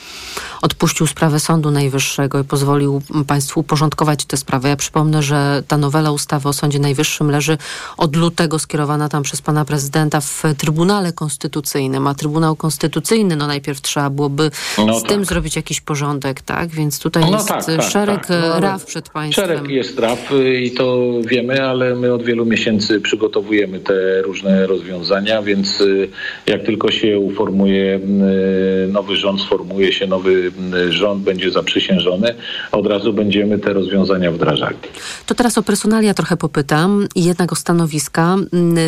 odpuścił sprawę Sądu Najwyższego i pozwolił państwu uporządkować tę sprawę. Ja przypomnę, że ta nowela ustawy o Sądzie Najwyższym leży od lutego skierowana tam przez pana prezydenta w Trybunale Konstytucyjnym, a Trybunał Konstytucyjny, no najpierw trzeba byłoby no z tak. tym zrobić jakiś porządek, tak? Więc tutaj no jest tak, tak, szereg tak. Przed państwem. Szereg jest spraw y, i to wiemy, ale my od wielu miesięcy przygotowujemy te różne rozwiązania, więc y, jak tylko się uformuje y, nowy rząd, sformuje się nowy rząd, będzie zaprzysiężony, od razu będziemy te rozwiązania wdrażali. To teraz o personalia trochę popytam i jednak o stanowiska,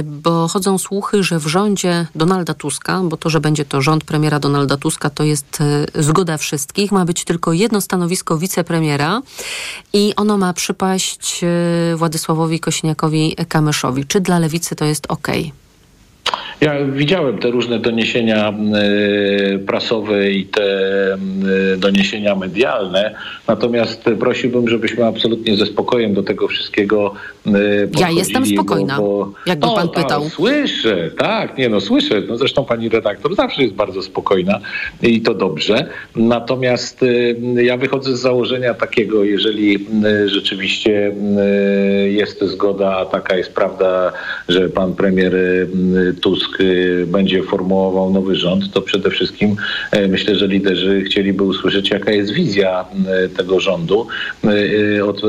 bo chodzą słuchy, że w rządzie Donalda Tuska, bo to, że będzie to rząd premiera Donalda Tuska, to jest zgoda wszystkich, ma być tylko jedno stanowisko wicepremiera i ono ma przypaść e, Władysławowi Kośniakowi-Kamyszowi. Czy dla lewicy to jest ok? Ja widziałem te różne doniesienia y, prasowe i te y, doniesienia medialne, natomiast prosiłbym, żebyśmy absolutnie ze spokojem do tego wszystkiego podchodzili. Ja jestem spokojna, bo, bo... jakby pan no, pytał. Tak, słyszę, tak, nie no, słyszę. No, zresztą pani redaktor zawsze jest bardzo spokojna i to dobrze. Natomiast ja wychodzę z założenia takiego, jeżeli rzeczywiście jest zgoda, a taka jest prawda, że pan premier Tusk Tusk y, będzie formułował nowy rząd, to przede wszystkim e, myślę, że liderzy chcieliby usłyszeć, jaka jest wizja e, tego rządu e, od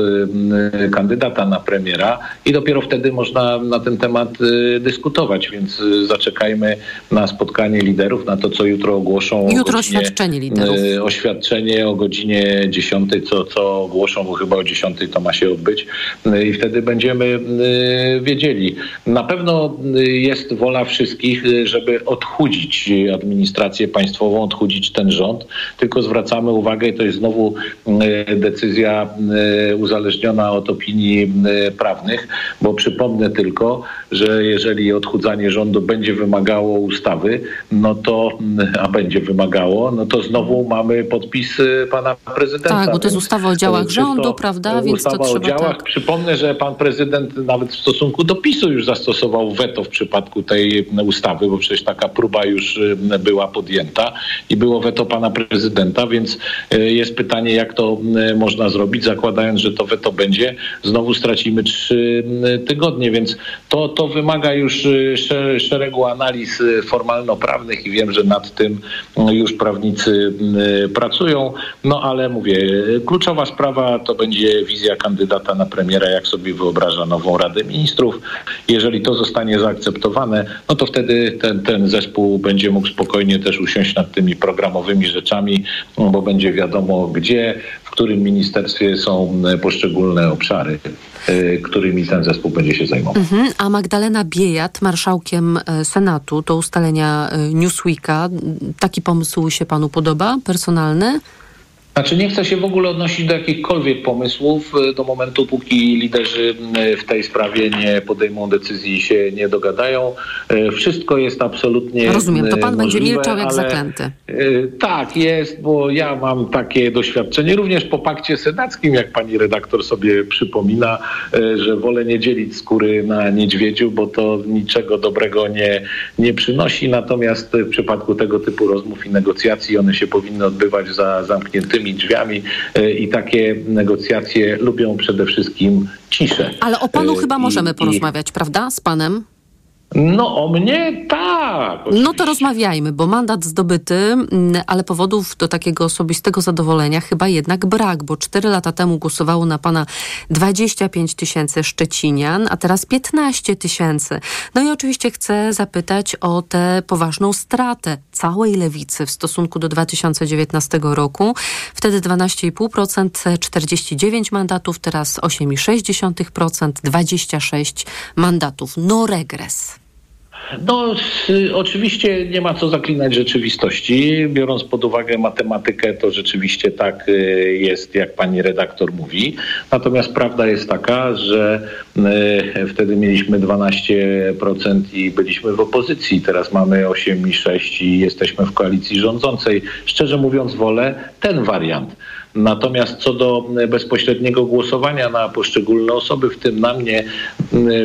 kandydata na premiera i dopiero wtedy można na ten temat dyskutować, więc zaczekajmy na spotkanie liderów, na to, co jutro ogłoszą. Jutro godzinie, oświadczenie liderów. Oświadczenie o godzinie 10, co, co ogłoszą, bo chyba o 10 to ma się odbyć i wtedy będziemy wiedzieli. Na pewno jest wola wszystkich, wszystkich, żeby odchudzić administrację państwową, odchudzić ten rząd, tylko zwracamy uwagę, i to jest znowu decyzja uzależniona od opinii prawnych, bo przypomnę tylko, że jeżeli odchudzanie rządu będzie wymagało ustawy, no to, a będzie wymagało, no to znowu mamy podpis pana prezydenta. Tak, bo to jest ustawa o działach rządu, prawda? Więc ustawa to o działach. Tak. Przypomnę, że pan prezydent nawet w stosunku do PiSu już zastosował weto w przypadku tej ustawy, bo przecież taka próba już była podjęta i było weto pana prezydenta, więc e, jest pytanie, jak to można zrobić, zakładając, że to weto będzie. Znowu stracimy trzy tygodnie, więc to, to wymaga już szeregu analiz formalno-prawnych i wiem, że nad tym już prawnicy pracują, no ale mówię, kluczowa sprawa to będzie wizja kandydata na premiera, jak sobie wyobraża nową Radę Ministrów. Jeżeli to zostanie zaakceptowane, no to wtedy ten, ten zespół będzie mógł spokojnie też usiąść nad tymi programowymi rzeczami, bo będzie wiadomo, gdzie, w którym ministerstwie są poszczególne obszary y, którymi ten zespół będzie się zajmował. Mhm. A Magdalena Biejat, marszałkiem e, Senatu do ustalenia e, Newsweeka, taki pomysł się panu podoba, personalny? Znaczy nie chcę się w ogóle odnosić do jakichkolwiek pomysłów e, do momentu, póki liderzy w tej sprawie nie podejmą decyzji i się nie dogadają. E, wszystko jest absolutnie Rozumiem, to pan możliwe, będzie milczał jak zaklęty. E, tak, jest, bo ja mam takie doświadczenie również po pakcie senackim, jak pani redaktor sobie przypomina, że wolę nie dzielić skóry na niedźwiedziu, bo to niczego dobrego nie, nie przynosi. Natomiast w przypadku tego typu rozmów i negocjacji one się powinny odbywać za zamkniętymi otwartymi drzwiami e, i takie negocjacje lubią przede wszystkim ciszę. Ale o panu e, chyba możemy porozmawiać, i... prawda, z panem? No o mnie tak. Oczywiście. No to rozmawiajmy, bo mandat zdobyty, mm, ale powodów do takiego osobistego zadowolenia chyba jednak brak, bo cztery lata temu głosowało na pana 25 tysięcy Szczecinian, a teraz 15 tysięcy. No i oczywiście chcę zapytać o tę poważną stratę całej lewicy w stosunku do 2019 roku. Wtedy 12,5%, 49 mandatów, teraz 8,6%, 26 mandatów. No regres. No, oczywiście nie ma co zaklinać rzeczywistości. Biorąc pod uwagę matematykę, to rzeczywiście tak y, jest, jak pani redaktor mówi. Natomiast prawda jest taka, że y, wtedy mieliśmy 12% i byliśmy w opozycji. Teraz mamy 8,6% i jesteśmy w koalicji rządzącej. Szczerze mówiąc, wolę ten wariant. Natomiast co do bezpośredniego głosowania na poszczególne osoby, w tym na mnie,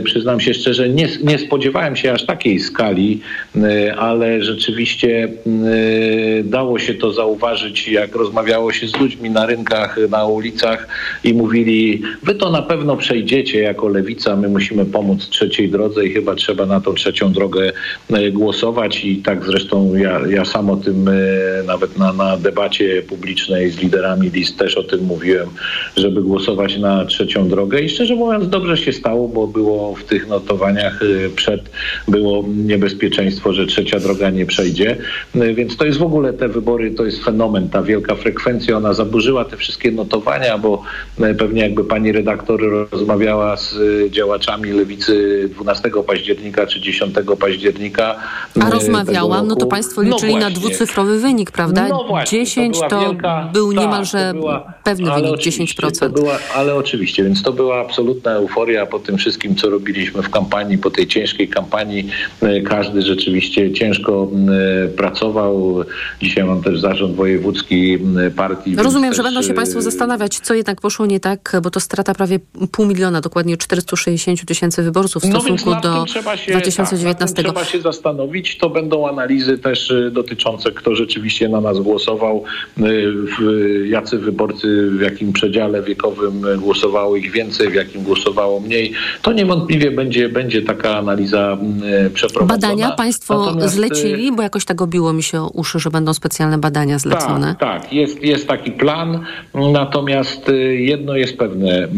przyznam się szczerze, nie, nie spodziewałem się aż takiej skali, ale rzeczywiście dało się to zauważyć, jak rozmawiało się z ludźmi na rynkach, na ulicach i mówili, wy to na pewno przejdziecie jako lewica, my musimy pomóc trzeciej drodze i chyba trzeba na tą trzecią drogę głosować. I tak zresztą ja, ja sam o tym nawet na, na debacie publicznej z liderami list też o tym mówiłem, żeby głosować na trzecią drogę i szczerze mówiąc dobrze się stało, bo było w tych notowaniach y, przed było niebezpieczeństwo, że trzecia droga nie przejdzie, y, więc to jest w ogóle te wybory, to jest fenomen, ta wielka frekwencja, ona zaburzyła te wszystkie notowania, bo y, pewnie jakby pani redaktor rozmawiała z działaczami lewicy 12 października czy 10 października. A rozmawiałam, no to państwo no liczyli no na dwucyfrowy wynik, prawda? No właśnie, 10 to, to wielka, był tak, niemalże pewny wynik 10%. Była, ale oczywiście, więc to była absolutna euforia po tym wszystkim, co robiliśmy w kampanii, po tej ciężkiej kampanii. E, każdy rzeczywiście ciężko e, pracował. Dzisiaj mam też zarząd wojewódzki partii. Rozumiem, że też... będą się Państwo zastanawiać, co jednak poszło nie tak, bo to strata prawie pół miliona, dokładnie 460 tysięcy wyborców w no stosunku no do się, 2019. Tak, trzeba się zastanowić. To będą analizy też e, dotyczące, kto rzeczywiście na nas głosował, jacy wyborcy, w jakim przedziale wiekowym głosowało ich więcej, w jakim głosowało mniej, to niewątpliwie będzie, będzie taka analiza mm, przeprowadzona. Badania państwo Natomiast... zlecili, bo jakoś tak obiło mi się uszy, że będą specjalne badania zlecone. Tak, tak jest, jest taki plan, natomiast y, jedno jest pewne. Y,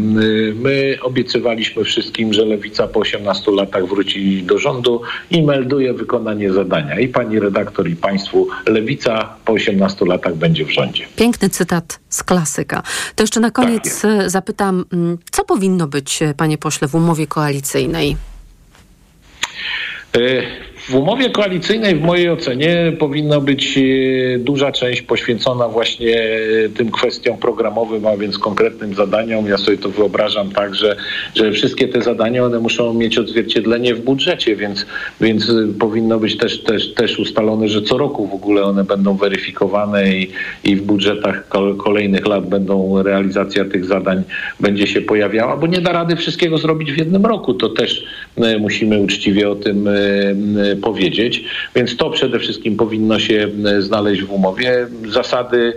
my obiecywaliśmy wszystkim, że Lewica po 18 latach wróci do rządu i melduje wykonanie zadania. I pani redaktor, i państwu Lewica po 18 latach będzie w rządzie. Piękny cytat z klasyka. To jeszcze na koniec tak zapytam, mm, co powinno być, panie pośle, w umowie koalicyjnej? E, W umowie koalicyjnej w mojej ocenie powinna być e, duża część poświęcona właśnie e, tym kwestiom programowym, a więc konkretnym zadaniom. Ja sobie to wyobrażam tak, że, że wszystkie te zadania one muszą mieć odzwierciedlenie w budżecie, więc, więc powinno być też, też, też ustalone, że co roku w ogóle one będą weryfikowane i, i w budżetach kolejnych lat będą realizacja tych zadań będzie się pojawiała, bo nie da rady wszystkiego zrobić w jednym roku. To też e, musimy uczciwie o tym powiedzieć. Więc to przede wszystkim powinno się znaleźć w umowie. Zasady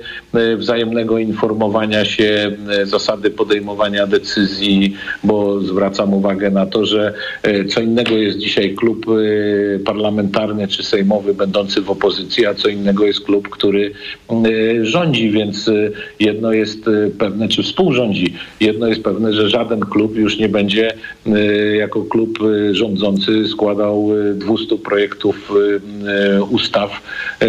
wzajemnego informowania się, zasady podejmowania decyzji, bo zwracam uwagę na to, że e, co innego jest dzisiaj klub e, parlamentarny czy sejmowy będący w opozycji, a co innego jest klub, który e, rządzi, więc jedno jest pewne, czy współrządzi. Jedno jest pewne, że żaden klub już nie będzie jako klub rządzący składał 200 projektów ustaw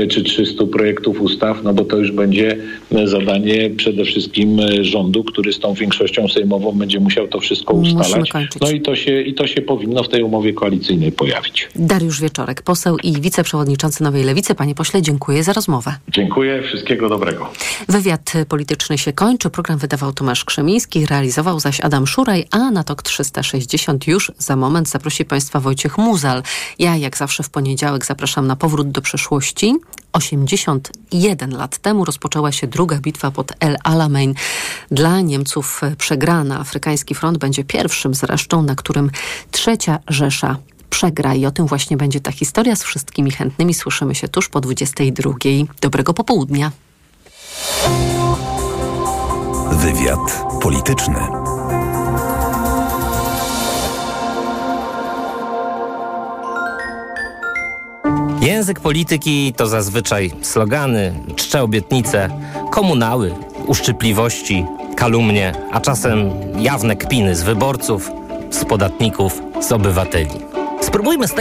czy 300 projektów ustaw, no bo to już będzie zadanie przede wszystkim rządu, który z tą większością sejmową będzie musiał to wszystko ustalać. No i to, się, i to się powinno w tej umowie koalicyjnej pojawić. Dariusz Wieczorek, poseł i wiceprzewodniczący Nowej Lewicy. Panie pośle, dziękuję za rozmowę. Dziękuję, wszystkiego dobrego. Wywiad polityczny się kończy. Program wydawał Tomasz Krzemiński, realizował zaś Adam Szuraj, a na TOK 360 już za moment zaprosi Państwa Wojciech Muzal. Ja jak zawsze w poniedziałek zapraszam na powrót do przeszłości. 81 lat temu rozpoczęła się druga bitwa pod El Alamein. Dla Niemców przegrana. Afrykański front będzie pierwszym zresztą, na którym trzecia Rzesza przegra. I o tym właśnie będzie ta historia z wszystkimi chętnymi. Słyszymy się tuż po 22. Dobrego popołudnia. Wywiad polityczny. Język polityki to zazwyczaj slogany, czcze obietnice, komunały, uszczypliwości, kalumnie, a czasem jawne kpiny z wyborców, z podatników, z obywateli. Spróbujmy z tego